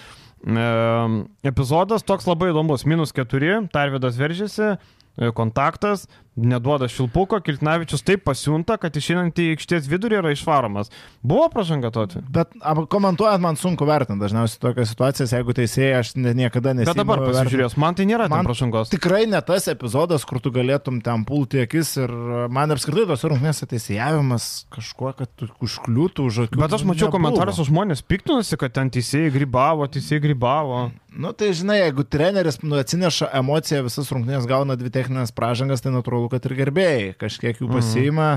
Epizodas toks labai įdomus, minus keturi, Tarvidas veržėsi, e, kontaktas, neduoda šilpuko, Kiltinavičius taip pasiunta, kad išeinant į aikštės vidurį yra išvaromas. Buvo pražanga toti. Bet komentuojant man sunku vertinti dažniausiai tokias situacijas, jeigu teisėjai aš niekada nesimu. Bet dabar pasižiūrėjus, man tai nėra Man pražangos. Tikrai ne tas epizodas, kur tu galėtum ten pulti akis ir e, man apskritai tos rungtynės teisėjavimas kažkuo, kad užkliūtų už akių. Bet aš mačiau nebuvo. komentaruose žmonės piktinosi, kad ten teisėjai grybavo, teisėjai grybavo. Nu tai žinai, jeigu treneris nu, atsineša emociją, visas rungtynės gauna dvi techninės pražangas, tai natūralu, kad ir gerbėjai kažkiek jų pasiima,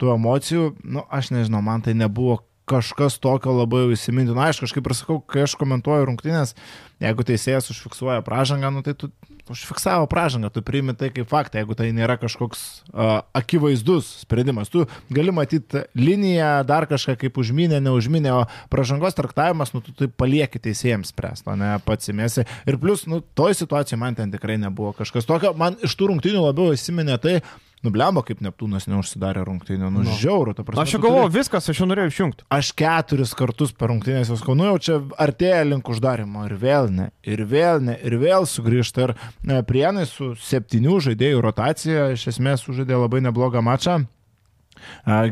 tų emocijų, nu aš nežinau, man tai nebuvo kažkas tokio labai jau įsiminti. Na, aš kažkaip ir sakau, kai aš komentuoju rungtynės, jeigu teisėjas užfiksuoja pražangą, nu tai tu užfiksavo pražangą, tu priimi tai kaip faktą, jeigu tai nėra kažkoks uh, akivaizdus sprendimas. Tu gali matyti liniją, dar kažką kaip užminė, neužminė, o pražangos traktavimas, nu tu tai palieki teisėjams spręsti, o ne pats įmėsi. Ir plus, nu, toj situacijai man ten tikrai nebuvo kažkas tokio. Man iš tų rungtynių labiau įsiminė tai, Nublemba, kaip Neptūnas neužsidarė rungtynę, nu, nu. žiaurų, ta prasme. Aš jau tu turi- galvoju, viskas, aš jau norėjau išjungti. Aš keturis kartus per rungtynės jau sakau, nu jau čia artėja link uždarimo ir vėl ne, ir vėl ne, ir vėl sugrįžta. Ir e, prienai su septynių žaidėjų rotacija iš esmės sužaidė labai neblogą mačą.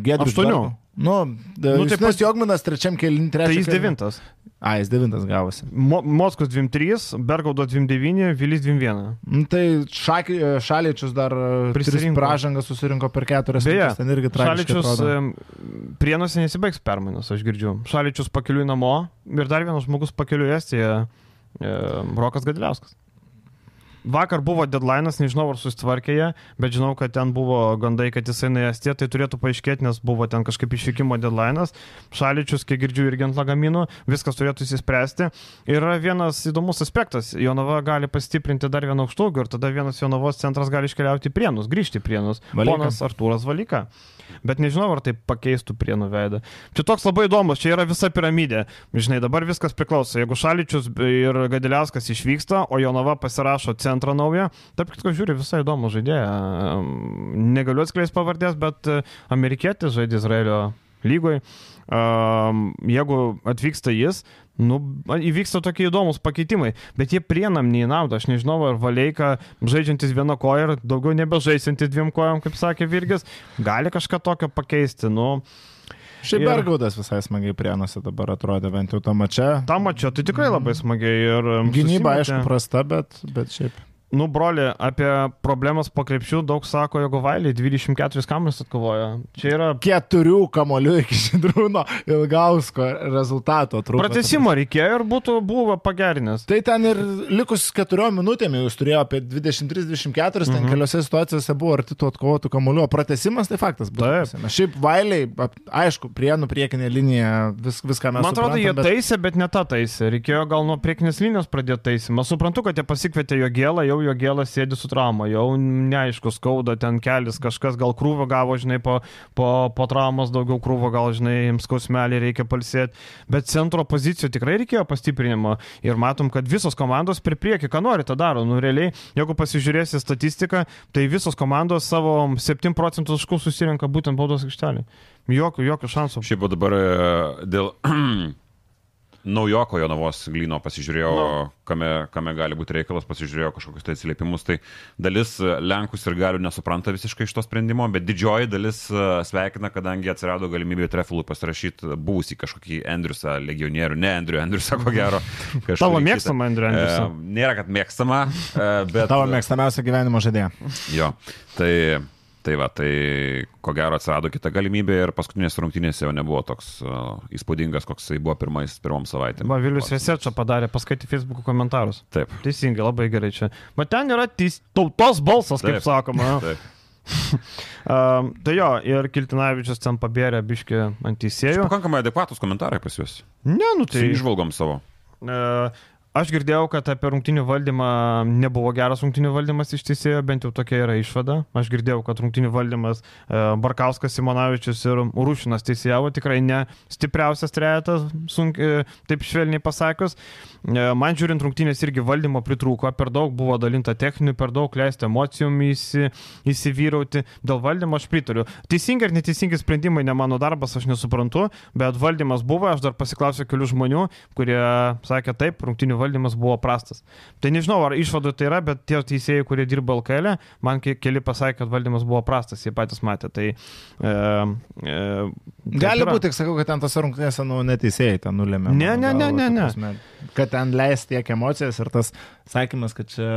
Gedrius. Aštuonių? Bergo- Nu, nu taip pat Jogminas trečiam keliui, Tai trečiam. jis devintas. A, jis devintas gavosi. Mo Moskus 2-3, Bergaudo 2-9, Vilys 2-1. Nu, tai šaki, Šaličius dar e, Prisirinko. pražangą susirinko per keturias Beje, ten irgi. Šaličius prienuose nesibaigs permainos, aš girdžiu. Šaličius pakeliui namo ir dar vienas žmogus pakeliui Estiją, Rokas Gadiliauskas. Vakar buvo deadline'as, nežinau ar susitvarkė jie, bet žinau, kad ten buvo gandai, kad jisai Estiją, tai turėtų paaiškėti, nes buvo ten kažkaip išvykimo deadline'as. Šaličius, kiek girdžiu, irgi ant lagaminų, viskas turėtų įsispręsti. Ir yra vienas įdomus aspektas, Jonava gali pastiprinti dar vieną aukštūgį ir tada vienas Jonavos centras gali iškeliauti į Prienus, grįžti į Prienus. Valyka. Ponas Artūras Valyka. Bet nežinau, ar tai pakeistų prienų veidą. Čia toks labai įdomus, čia yra visa piramidė. Žinai, dabar viskas priklauso. Jeigu Šaličius ir Gadiliauskas išvyksta, o Jonava pasirašo centrą naują, taip kitko žiūri visai įdomu žaidėją. Negaliu atskleisti pavardės, bet e, amerikietis žaidė Izraelio lygoje. Jeigu atvyksta jis, nu, įvyksta tokie įdomus pakeitimai, bet jie prienam nei naudą. Aš nežinau, ar Valeika, žaidžiantis vieną koją ir daugiau nebežaisintis dviem kojom, kaip sakė Virgis, gali kažką tokio pakeisti. Nu, Šiaip ir- Bergaudas visai smagiai prienuose dabar atrodė, bent jau tam mače. Tam mačiau, tai tikrai labai smagiai. Ir, Gynyba, susimetė. aišku, prasta, bet, bet šiaip. Nu, broli, apie problemas po krepšių daug sako, jeigu Vailiai 24 kamuolius atkovojo. Čia yra Keturių kamolių iki Židrūno Ilgausko rezultato trūko. pratesimo reikėjo ir būtų buvo pagerinęs. Tai ten ir likus keturiom minutėm jūs turėjo apie 23-24, ten Mhm. keliose situacijose buvo arti tų atkovotų kamolių, o pratesimas tai faktas buvo. Šiaip Vailiai, aišku, prienų priekinė linija, vis, viską mes Man atrodo, jie bet- taisė, bet ne tą taisė. Reikėjo gal nuo priekinės linijos pradėti taisymą. Suprantu, kad jie pasikvietė jo gėlą, jau jo gėlas sėdi su trauma, jau neaišku, skauda ten kelis, kažkas gal krūvio gavo, žinai, po, po, po traumos daugiau krūvio, gal, žinai, jiems skausmelį reikia palsėti, bet centro pozicijų tikrai reikėjo pastiprinimo ir matom, kad visos komandos per priekį, ką nori, tą daro. Nu, realiai, jeigu pasižiūrėsi statistiką, tai visos komandos savo 7 procentų taškų susirenka būtent baudos aikštelį. Jokių, jokių šansų. Šiaip dabar e, dėl naujoko Jonavos glyno pasižiūrėjau, no. kame, kame gali būti reikalas, pasižiūrėjau kažkokius tai atsiliepimus. Tai dalis e, Lenkus ir galių nesupranta visiškai iš to sprendimo, bet didžioji dalis e, sveikina, kadangi atsirado galimybė Trefilui pasirašyti buvusį kažkokį Andriusą, legionierių, ne Andrių, Andriusą ko gero. Tavo mėgstama Andrių Andriusą. E, nėra, kad mėgstama, e, bet... Tavo mėgstamiausia gyvenimo žaidėja. Jo, tai Tai va, tai ko gero atsirado kita galimybė ir paskutinės rungtynės jau nebuvo toks uh, įspūdingas, koks jis buvo pirmais, pirmom savaitėm. Va, Vilius Vesečą padarė, paskaitė Facebook komentarus. Taip. Teisingai, labai gerai čia. Bet ten yra teis, tautos balsas, kaip Taip. sakoma. Taip. um, tai jo, ir Kiltinavičius ten pabėrė biški ant teisėjų. Pakankamai adekvatus komentarai pas juos. Ne, nu tai. Su išvalgom savo. Uh, Aš girdėjau, kad apie rungtinių valdymą nebuvo geras rungtinių valdymas iš teisėjo, bent jau tokia yra išvada. Aš girdėjau, kad rungtinių valdymas e, Barkauskas, Simonavičius ir Rūšinas teisėjavo tikrai ne stipriausias trejetas, sunkiai, taip švelniai pasakius. E, man žiūrint rungtinės irgi valdymo pritrūko, per daug buvo dalinta techninių, per daug leisti emocijom įsi, įsivyrauti. Dėl valdymo aš pritariu. Teisingi ar neteisingi sprendimai ne mano darbas, aš nesuprantu, bet valdymas buvo, aš dar pasiklausiau kelių žmonių, kurie sakė taip, rungtinių valdymas buvo prastas. Tai nežinau, ar išvadų tai yra, bet tie teisėjai, kurie dirba LKL, e, man keli pasakė, kad valdymas buvo prastas, jie patys matė. Tai, e, e, Gali būti, tik sakau, kad ten tas rungtynėse nu, neteisėjai ten nulėmė. Ne, ne, ne, ne. ne. Kad ten leis tiek emocijas ir tas sakymas, kad čia,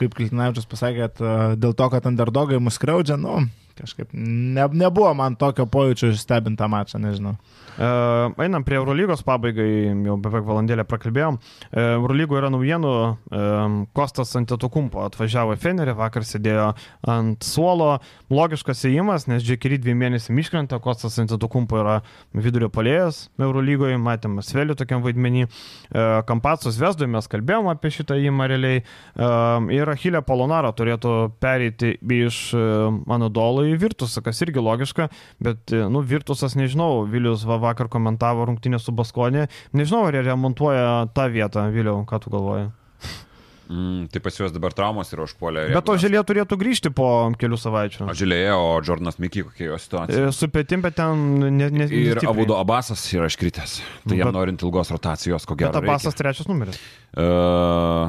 kaip Kiltinavičius pasakė, e, dėl to, kad underdogai mus skriaudžia, nu, kažkaip ne, nebuvo man tokio pojūčio stebintą mačą, nežinau. Uh, einam prie Eurolygos pabaigai, jau beveik valandėlę prakalbėjom. Uh, Eurolygo yra naujienų, uh, Kostas Antetokumpo atvažiavo į Fenerį, vakar sėdėjo ant suolo, logiškas įėjimas, nes Džekiri dviem mėnesiam iškrenta, Kostas Antetokumpo yra vidurio palėjas Eurolygoje, matėme Svelį tokiam vaidmenį, Kampatsus Vesdui mes kalbėjom apie šitą įėjimą realiai. Ir Achilė Polonaro turėtų pereiti iš uh, Anadolo į Virtusą, kas irgi logiška, bet, uh, nu, Virtusas, nežinau, Vilius Vava vakar komentavo rungtynę su Baskonė. Nežinau, ar jie remontuoja tą vietą, Vėliau, ką tu galvoji? Mm, tai pas juos dabar traumos yra užpuolę. Bet to žalė turėtų grįžti po kelių savaičių. O žalė, o Jordanas Miky, kokia jo situacija? E, su pėtim, bet ten ne, ne, Ir Abudo Abasas yra iškritęs. Tai bet, jam norint ilgos rotacijos, ko gero. Bet Abasas reikia. trečias numeris. Uh,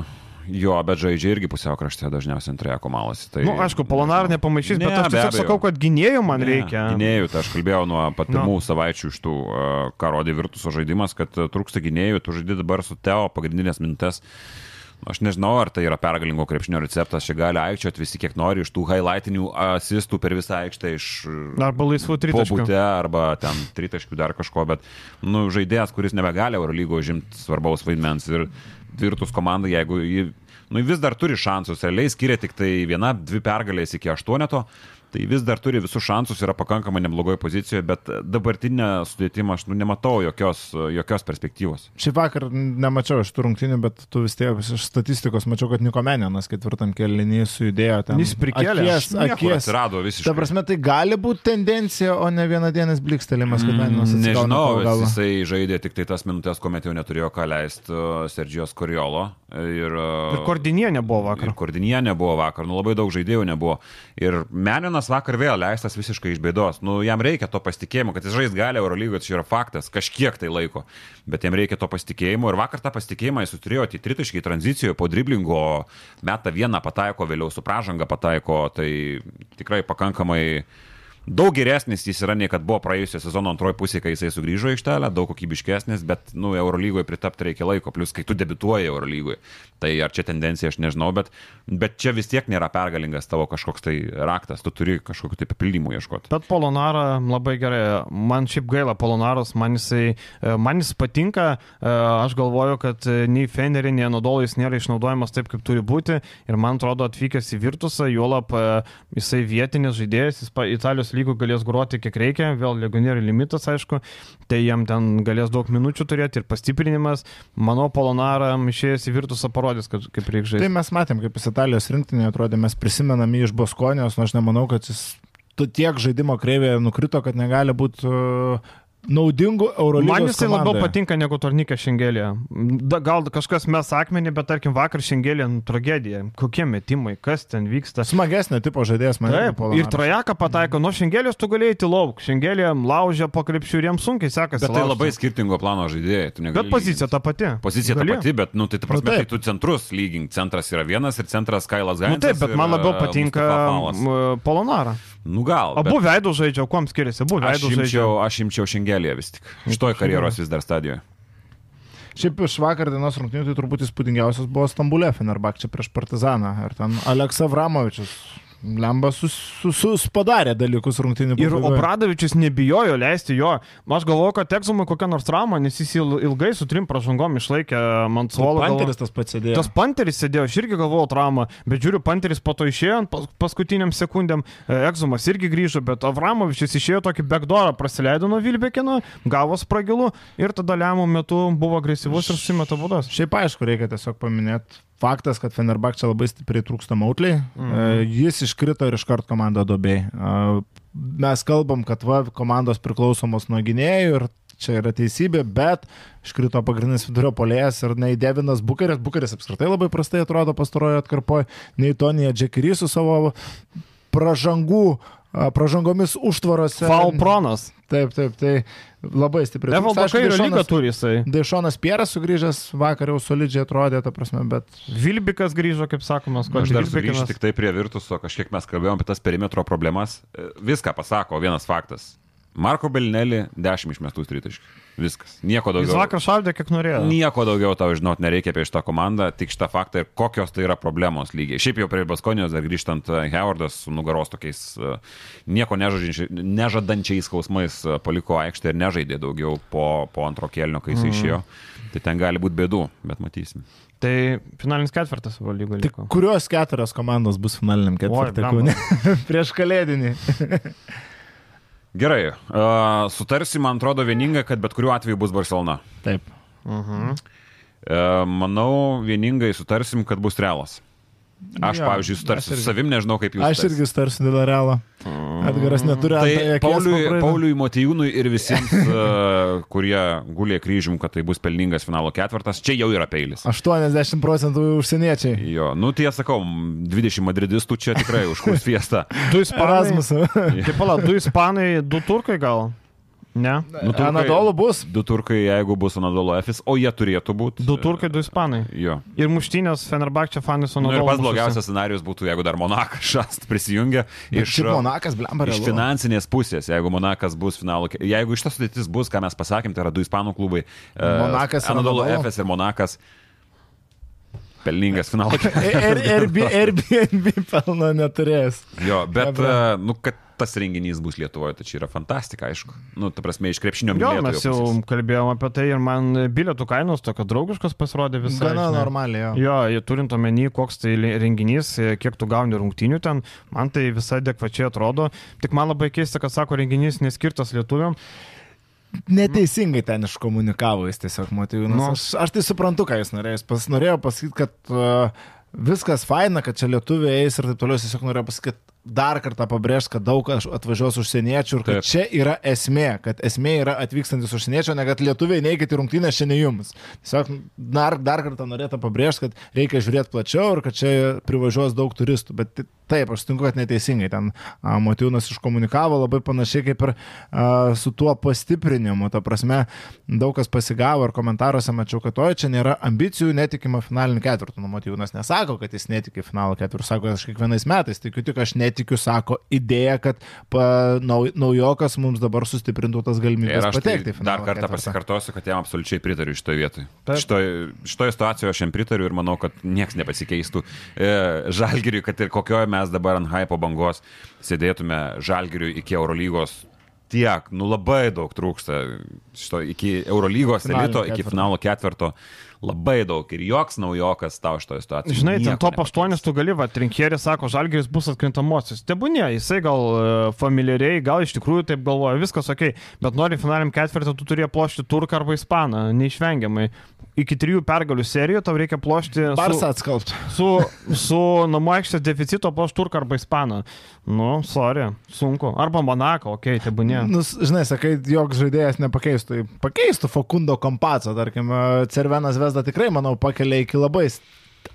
Jo, bet žaidžia irgi pusiau krašte dažniausiai antroje komalasi. Tai... Na, nu, aišku, Polonar nepamaišys, ne, bet aš tiesiog sakau, kad gynėjų man ne, reikia. Gynėjų, tai aš kalbėjau nuo pat pirmų no. savaičių iš tų, ką rodė Virtuso žaidimas, kad trūksta gynėjų, tu žaidži dabar su Teo pagrindinės mintes. Aš nežinau, ar tai yra pergalingo krepšinio receptas, čia gali aikčioti visi kiek nori iš tų highlightinių asistų per visą aikštę iš... Arba laisvų tritaškių. Pobūtė, arba ten tritaškių dar kažko, bet, nu, žaidėjas, kuris nebegali Eurolygo žimti svarbaus vaidmens ir Virtus komanda, jeigu jį, nu, vis dar turi šansus, realiai skiria tik tai viena, dvi pergalės iki aštuoneto, tai vis dar turi visus šansus, yra pakankamai neblogoje pozicijoje, bet dabartinę sudėtimą aš nu, nematau jokios, jokios perspektyvos. Šį vakar nemačiau iš tų rungtynių, bet tu vis tiek iš statistikos mačiau, kad Niko Meninas ketvirtam kelinį sujudėjo ten. Jis prikėlė. Akies, akies. Atsirado visiškai. Ta prasme, tai gali būti tendencija, o ne vienadienis blikstelimas, kad Meninas mm, Nežinau, jisai žaidė tik tai tas minutės, kuomet jau neturėjo ką leisti uh, Sergijos Koriolo. Ir, uh, ir Kordinienė buvo vakar. Kordinienė buvo vakar, nu labai daug žaidėjų nebuvo. Ir Meninas vakar vėl leistas visiškai iš bėdos. Nu, jam reikia to pasitikėjimo, kad jis žais gali Eurolygoje, tai yra faktas, kažkiek tai laiko. Bet jam reikia to pasitikėjimo ir vakar tą pasitikėjimą jis turėjo į tritaškį tranzicijoje po driblingo, metą vieną pataiko, vėliau su pražanga pataiko, tai tikrai pakankamai daug geresnis jis yra nei kad buvo praėjusio sezono antroji pusė, kai jisai sugrįžo į aikštelę, daug kokybiškesnis, bet, nu, Eurolygoje pritapti reikia laiko, plus kai tu debituoji Eurolygoje. Tai ar čia tendencija, aš nežinau, bet, bet čia vis tiek nėra pergalingas tavo kažkoks tai raktas, tu turi kažkokiu tai papildymų ieškoti. Bet Polonara labai gerai, man šiaip gaila Polonaros, man jisai, man jis patinka, aš galvoju, kad nei Fenerį, nei Nodolais nėra išnaudojamas taip, kaip turi būti ir man atrodo atvykęs į Virtusą, juolap jisai vietinis žaidėjas, jis Italijos lygų galės groti kiek reikia, vėl legionierių limitas, aišku, tai jam ten galės daug minučių turėti ir pastiprinimas. Manau, Polonaram išėjęs į Virtusą parodys, kad kaip reikia žaisti. Tai mes matėm, kaip jis Italijos rinktinė atrodė, mes prisimenam jį iš Boskonijos, nors aš nemanau, kad jis tiek žaidimo kreivėje nukrito, kad negali būti uh, naudingų Eurolygos. Man jisai labiau patinka negu turnikė Šengelė. Da, gal kažkas mes akmenį, bet tarkim vakar Šengelė nu, tragedija. Kokie metimai, kas ten vyksta. Smagesnė tipo žaidėjas man. Taip, ir trajeką pataiko, nuo Šengelės tu galėjai lauk. Šengelė laužia po krepšių ir jiems sunkiai sekasi. Bet tai laužti. labai skirtingo plano žaidėjai. tu negali Bet pozicija lyginti. ta pati. Pozicija Gali. ta pati, bet, nu, tai, ta prasme, Nu, tai taip. tu centrus lygink. Centras yra vienas ir centras Kailas Gainas. Nu, taip, bet man labiau patinka m, Polonara. Nu gal. bet Abu veidų žaidžia, kuom skiriasi? Abu veidų žaidžia. imčiau, aš imčiau šengelį vis tik. Šitoj karjeros vis dar stadijoje. Šiaip iš vakar dienos rungtynių tai turbūt įspūdingiausias buvo Stambulė Fenerbakčia prieš Partizaną. Ir ten Aleksa Vramovičius. Lemba sus, sus, sus padarė dalykus rungtynių. Ir. Obradovičius nebijojo leisti jo. Aš galvoju, kad Tekzumui kokia nors trauma, nes jis il- ilgai su trim pražangom išlaikė man suolą. Panteris tas pats sėdėjo. Tas panteris sėdėjo, aš irgi galvojau traumą, bet žiūriu, panteris po to išėjo ant pas- paskutiniam sekundėm, Egzumas irgi grįžo, bet Avramovičius išėjo tokį backdoorą, praleido nuo Vilbekino, gavo spragilų ir tada lemų metu buvo agresyvus ir susimeta būdas. Šiaip aišku, reikia tiesiog paminėti. Faktas, kad Fenerbakčia labai stipriai trūksta mautliai. Mhm. Jis iškrito ir iškart komanda dobėjai. Mes kalbam, kad va, komandos priklausomos nuo gynėjų ir čia yra teisybė, bet iškrito pagrindinis vidurio polėjas ir nei Devinas Bukeris. Bukeris apskritai labai prastai atrodo pastarojo atkarpoje, nei Tonija Džekirys su savo pražangų, pražangomis užtvarose. Foul pronas. Taip, taip, tai labai stipriai. Evaldo Kairio lygą turi jisai. Dešonas Pieras sugrįžęs vakar jau solidžiai atrodė, ta prasme, bet Vilbikas grįžo, kaip sakoma, Aš Skotas dar sugrįžtu tik tai prie Virtuso, kažkiek mes kalbėjome apie tas perimetro problemas. E, Viską pasako vienas faktas. Marko Belinelį 10 išmestų tritaškių. Viskas. Nieko Jis daugiau. vakar šaldė, kiek norėjo. Nieko daugiau tau žinot nereikia apie šitą komandą, tik šitą faktą ir kokios tai yra problemos lygiai. Šiaip jau prie Baskonijos dar grįžtant, e, Howardas su nugaros tokiais e, nieko nežadančiai- nežadančiais skausmais e, paliko aikštę ir nežaidė daugiau po, po antro kelnio, kai jis Mhm. išėjo. Tai ten gali būti bėdų, bet matysim. Tai finalinis ketvirtas lygų tik liko. kurios keturios komandos bus finaliniam. Kaune? prieš kalėdinį. Gerai, uh, sutarsim, man atrodo, vieningai, kad bet kuriuo atveju bus Barcelona. Taip. Mhm. Uh, manau, vieningai sutarsim, kad bus Realas. Aš, Jo, pavyzdžiui, sutarsiu su savim, nežinau kaip jūs. Aš irgi starsiu dėl Realo. Edgaras neturi Tai akies Pauliui. Pauliui Motijūnui ir visiems, uh, kurie gulė kryžium, kad tai bus pelningas finalo ketvirtas, čia jau yra peilis. 80 procentų užsieniečiai. Jo, nu tai sakau, 20 madridistų čia tikrai užkurs fiestą. Du ispanai. Taip, pala, du ispanai, du turkai gal? Ne? Nu, turkai- Anadolu bus. Du turkai, jeigu bus Anadolo Efis, o jie turėtų būti. Du turkai, du ispanai. Jo. Ir muštinės Fenerbakčia fanai su Nu, ir pats blogiausias scenarius būtų, jeigu dar Monakas šast prisijungia iš, Iš Monakas, blemba, iš finansinės pusės, jeigu Monakas bus finalo, jeigu iš tos sudėtis bus, ką mes pasakėm, tai yra du ispanų klubai. e, Monakas ir Anadolu Anadolu. Efes ir Monakas. Pelningas Ir Airbnb pelno neturės. jo, bet, e, nu, kad tas renginys bus Lietuvoje, tai čia yra fantastika, aišku. Nu, ta prasme, iš krepšinio Jo, mylėtojų mes jau pusės. kalbėjom apie tai ir man bilietų kainos tokio draugiškos pasirodė visai. Gana normaliai, jo. Jo, turint omeny, koks tai renginys, e, kiek tu gauni rungtinių ten, man tai visai adekvačiai atrodo. Tik man labai keista, kad sako renginys neskirtas lietuviam. Neteisingai ten iškomunikavo jis tiesiog motyvinas. Nu. Aš, aš tai suprantu, ką jis norėjo. Jis pas, norėjo pasakyti, kad uh, viskas faina, kad čia lietuviai eis ir taip toliau. Jis tiesiog norėjo pasakyti, dar kartą pabrėžti, kad daug atvažiuos užsieniečių ir kad Taip. Čia yra esmė, kad esmė yra atvykstantis užsieniečiai, ne kad lietuviai neikite į rungtynę šiandien jums. Tiesiog dar, dar kartą norėtų pabrėžti, kad reikia žiūrėti plačiau ir kad čia privažiuos daug turistų. Bet taip, aš sutinku, kad neteisingai ten Motiūnas iškomunikavo labai panašiai kaip ir a, su tuo pastiprinimu. Ta prasme, daug kas pasigavo ir komentaruose mačiau, kad oi, čia nėra ambicijų, netikima finalinį ketvirtą. Nu, Motiūnas nesako, kad jis netiki finalo ketvirtą, sako, aš kiekvienais metais tikiu, tik aš netikiu, sako, idėja, kad pa, nau, naujokas mums dabar sustiprintų tas galimybės tai patekti į finalą. dar kartą ketvertą. pasikartosiu, kad jam absoliučiai pritariu šitoje vietoje. Šitoje, šitoje situacijoje aš jam pritariu ir manau, kad niekas nepasikeistų. E, žalgiriui, kad ir kokioje mes dabar ant hypo bangos sėdėtume žalgiriui iki Eurolygos. Tiek, nu labai daug trūksta šito iki Eurolygos elito, iki ketverto. finalo ketvirto. labai daug ir joks naujokas tau šitoje situacijoje. Žinai, ten top 8 nepakeis. tu gali, va, trinkėris sako, žalgeris bus atkrintamosios. Tebūnė, jisai gal e, familiariai, gal iš tikrųjų taip galvoja, viskas ok, bet nori finaliniam ketvirtį, tu turėjo plošti turką arba ispaną, neišvengiamai. Iki trijų pergalių serijų tau reikia plošti Barsą su, atskalbti. su, su namų aikštės deficito plošti turką arba ispaną. Nu, sorry, sunku. Arba Monako, ok, tebūnė. Nu, žinai, sakai, joks žaidėjas nepakeistų. Pakeistų Fakundo Kompaco, tarkim, Cervenas Vesda tikrai, manau, pakelia iki labai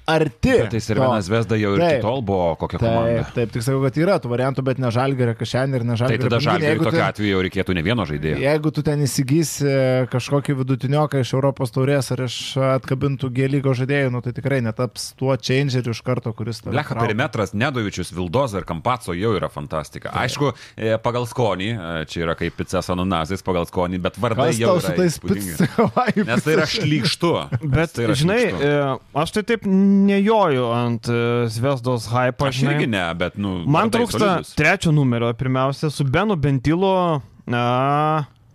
arti. Tai Servenas Vesda jau ir Taip. iki tol buvo kokia komanda. Taip, taip, tik sakau, kad yra tų variantų, bet ne žalgerio kažkien ir ne Tai žalgerio. tada piniginė. žalgiui Jeigu tokiu tu- atveju jau reikėtų ne vieno žaidėjo. Jeigu tu ten įsigysi kažkokį vidutinioką iš Europos taurės ar iš atkabintų gėlygo žaidėjų, nu, tai tikrai netaps tuo changeriu iš karto, kuris tave Lecha perimetras, Nedovičius, Vildoza ir Kampaco jau yra fantastika. Aišku, e, pagal skonį, e, čia yra kaip pica ananazais pagal skonį, bet vardai Kas jau tau su yra tais picų? Nes tai yra šlykštu. Bet, tai yra žinai, šlykštu. e, aš tai taip nejoju ant e, Zvezdos hype. Aš irgi ne, bet, nu, Man trūksta trečio numerio, pirmiausia, su Benu Bentilu. Na,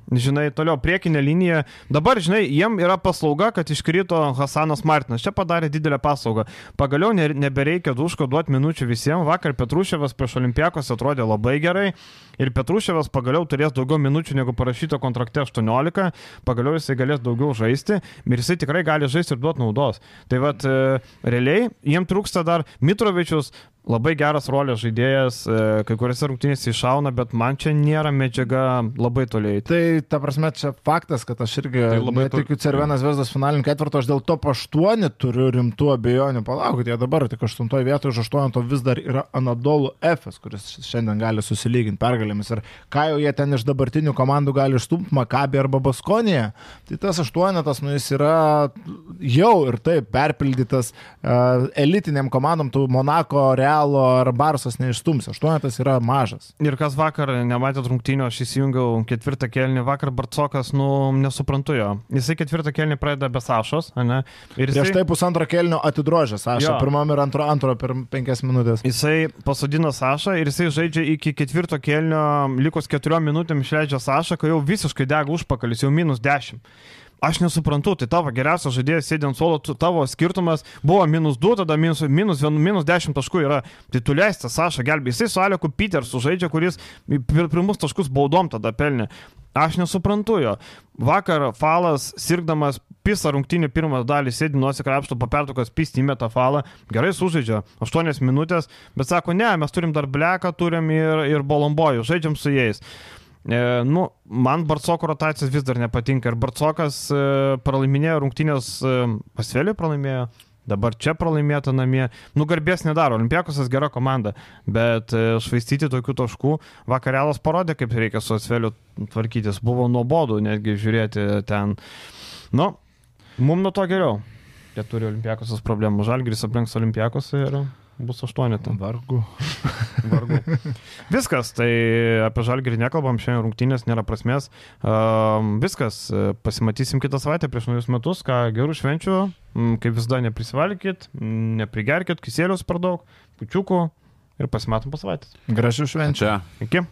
žinai, toliau priekinė linija. Dabar, žinai, jiem yra paslauga, kad iškrito Hasanas Martinas. Čia padarė didelę paslaugą. Pagaliau ne, nebereikia duško duoti minučių visiems. Vakar Petruševas prieš Olimpiakos atrodė labai gerai. Ir Petruševas pagaliau turės daugiau minučių negu parašyta kontrakte 18. Pagaliau jisai galės daugiau žaisti. Ir jisai tikrai gali žaisti ir duoti naudos. Tai vad, e, realiai, jiem trūksta dar Mitrovičius. Labai geras rolės žaidėjas, e, kai kuriuose rungtynėse iššauna, bet man čia nėra medžiaga labai toliai. Tai ta prasme, čia faktas, kad aš irgi Tai labai netikiu to- Cervenas Vesdas finalinių ketvirto, aš dėl to po 8 turiu rimtų abejonių. Palaukit, jie dabar tik 8 vietoje už 8 vis dar yra Anadolu F, kuris šiandien gali susilyginti pergalėmis. Ir ką jau jie ten iš dabartinių komandų gali išstumti, Makabi arba Baskonija, tai tas 8, nu jis yra jau ir taip perpildytas uh, elitiniam komandom, tų Monako, Realo ar Barsas neišstums. 8 yra mažas. Ir kas vakar nematėt rungtynio, aš įsijungiau ketvirtą kelnį, vakar Bartsokas, nu, nesuprantu jo. Jisai ketvirtą kelnį pradeda be Sašos, ne? Ir Prieš jisai, tai pusantro kelnio atidrožęs, aš Jo. pirmam ir antro, antro per penkias minutės. Jisai pasodino Sašą ir jisai žaidžia iki ketvirto kelnio, likus keturiom minutėm išleidžia Sašą, kai jau visiškai dega užpakalis, jau minus dešimt. Aš nesuprantu, tai tavo geriausias žaidėjas sėdint suolo, tu- tavo skirtumas buvo minus 2, tada minus, minus, minus 10 taškų yra. Tai tu leista Sašą gelbė. Jisai su Aleku Petersu žaidžia, kuris pir- pirmus taškus baudom tada pelnė. Aš nesuprantu jo. Vakar Falas, sirgdamas pisą rungtynį pirmą dalį, sėdi nuosikrapšto papertukas, pisti įmeta Falą, gerai sužaidžia, 8 minutės, bet sako, ne, mes turim dar bleką, turim ir, ir bolombojų, žaidžiam su jais. E, nu, man Bartsoko rotacijos vis dar nepatinka ir Bartsokas e, pralaiminėjo rungtynės e, pasvėlį pralaimėjo. Dabar čia pralaimėta namie. Nu, garbės nedaro. Olimpiakosas gera komanda, bet e, švaistyti tokių taškų. Vakarelas parodė, kaip reikia su Asveliu tvarkytis. Buvo nuobodu netgi žiūrėti ten. Nu, mum nuo to geriau. Jie turi Olimpiakosas problemų. Žalgris aplenks Olimpiakosą ir bus aštuonetą. Vargu. Vargu. Viskas, tai apie žalgerį nekalbam, šiandien rungtynės nėra prasmės. Um, viskas, pasimatysim kitą savaitę prieš naujus metus, ką gerų švenčių, mm, kaip visada neprisivalkit, mm, neprigerkit, kisėlius per daug, pučiukų ir pasimatom po savaitės. Gražių švenčių. Iki.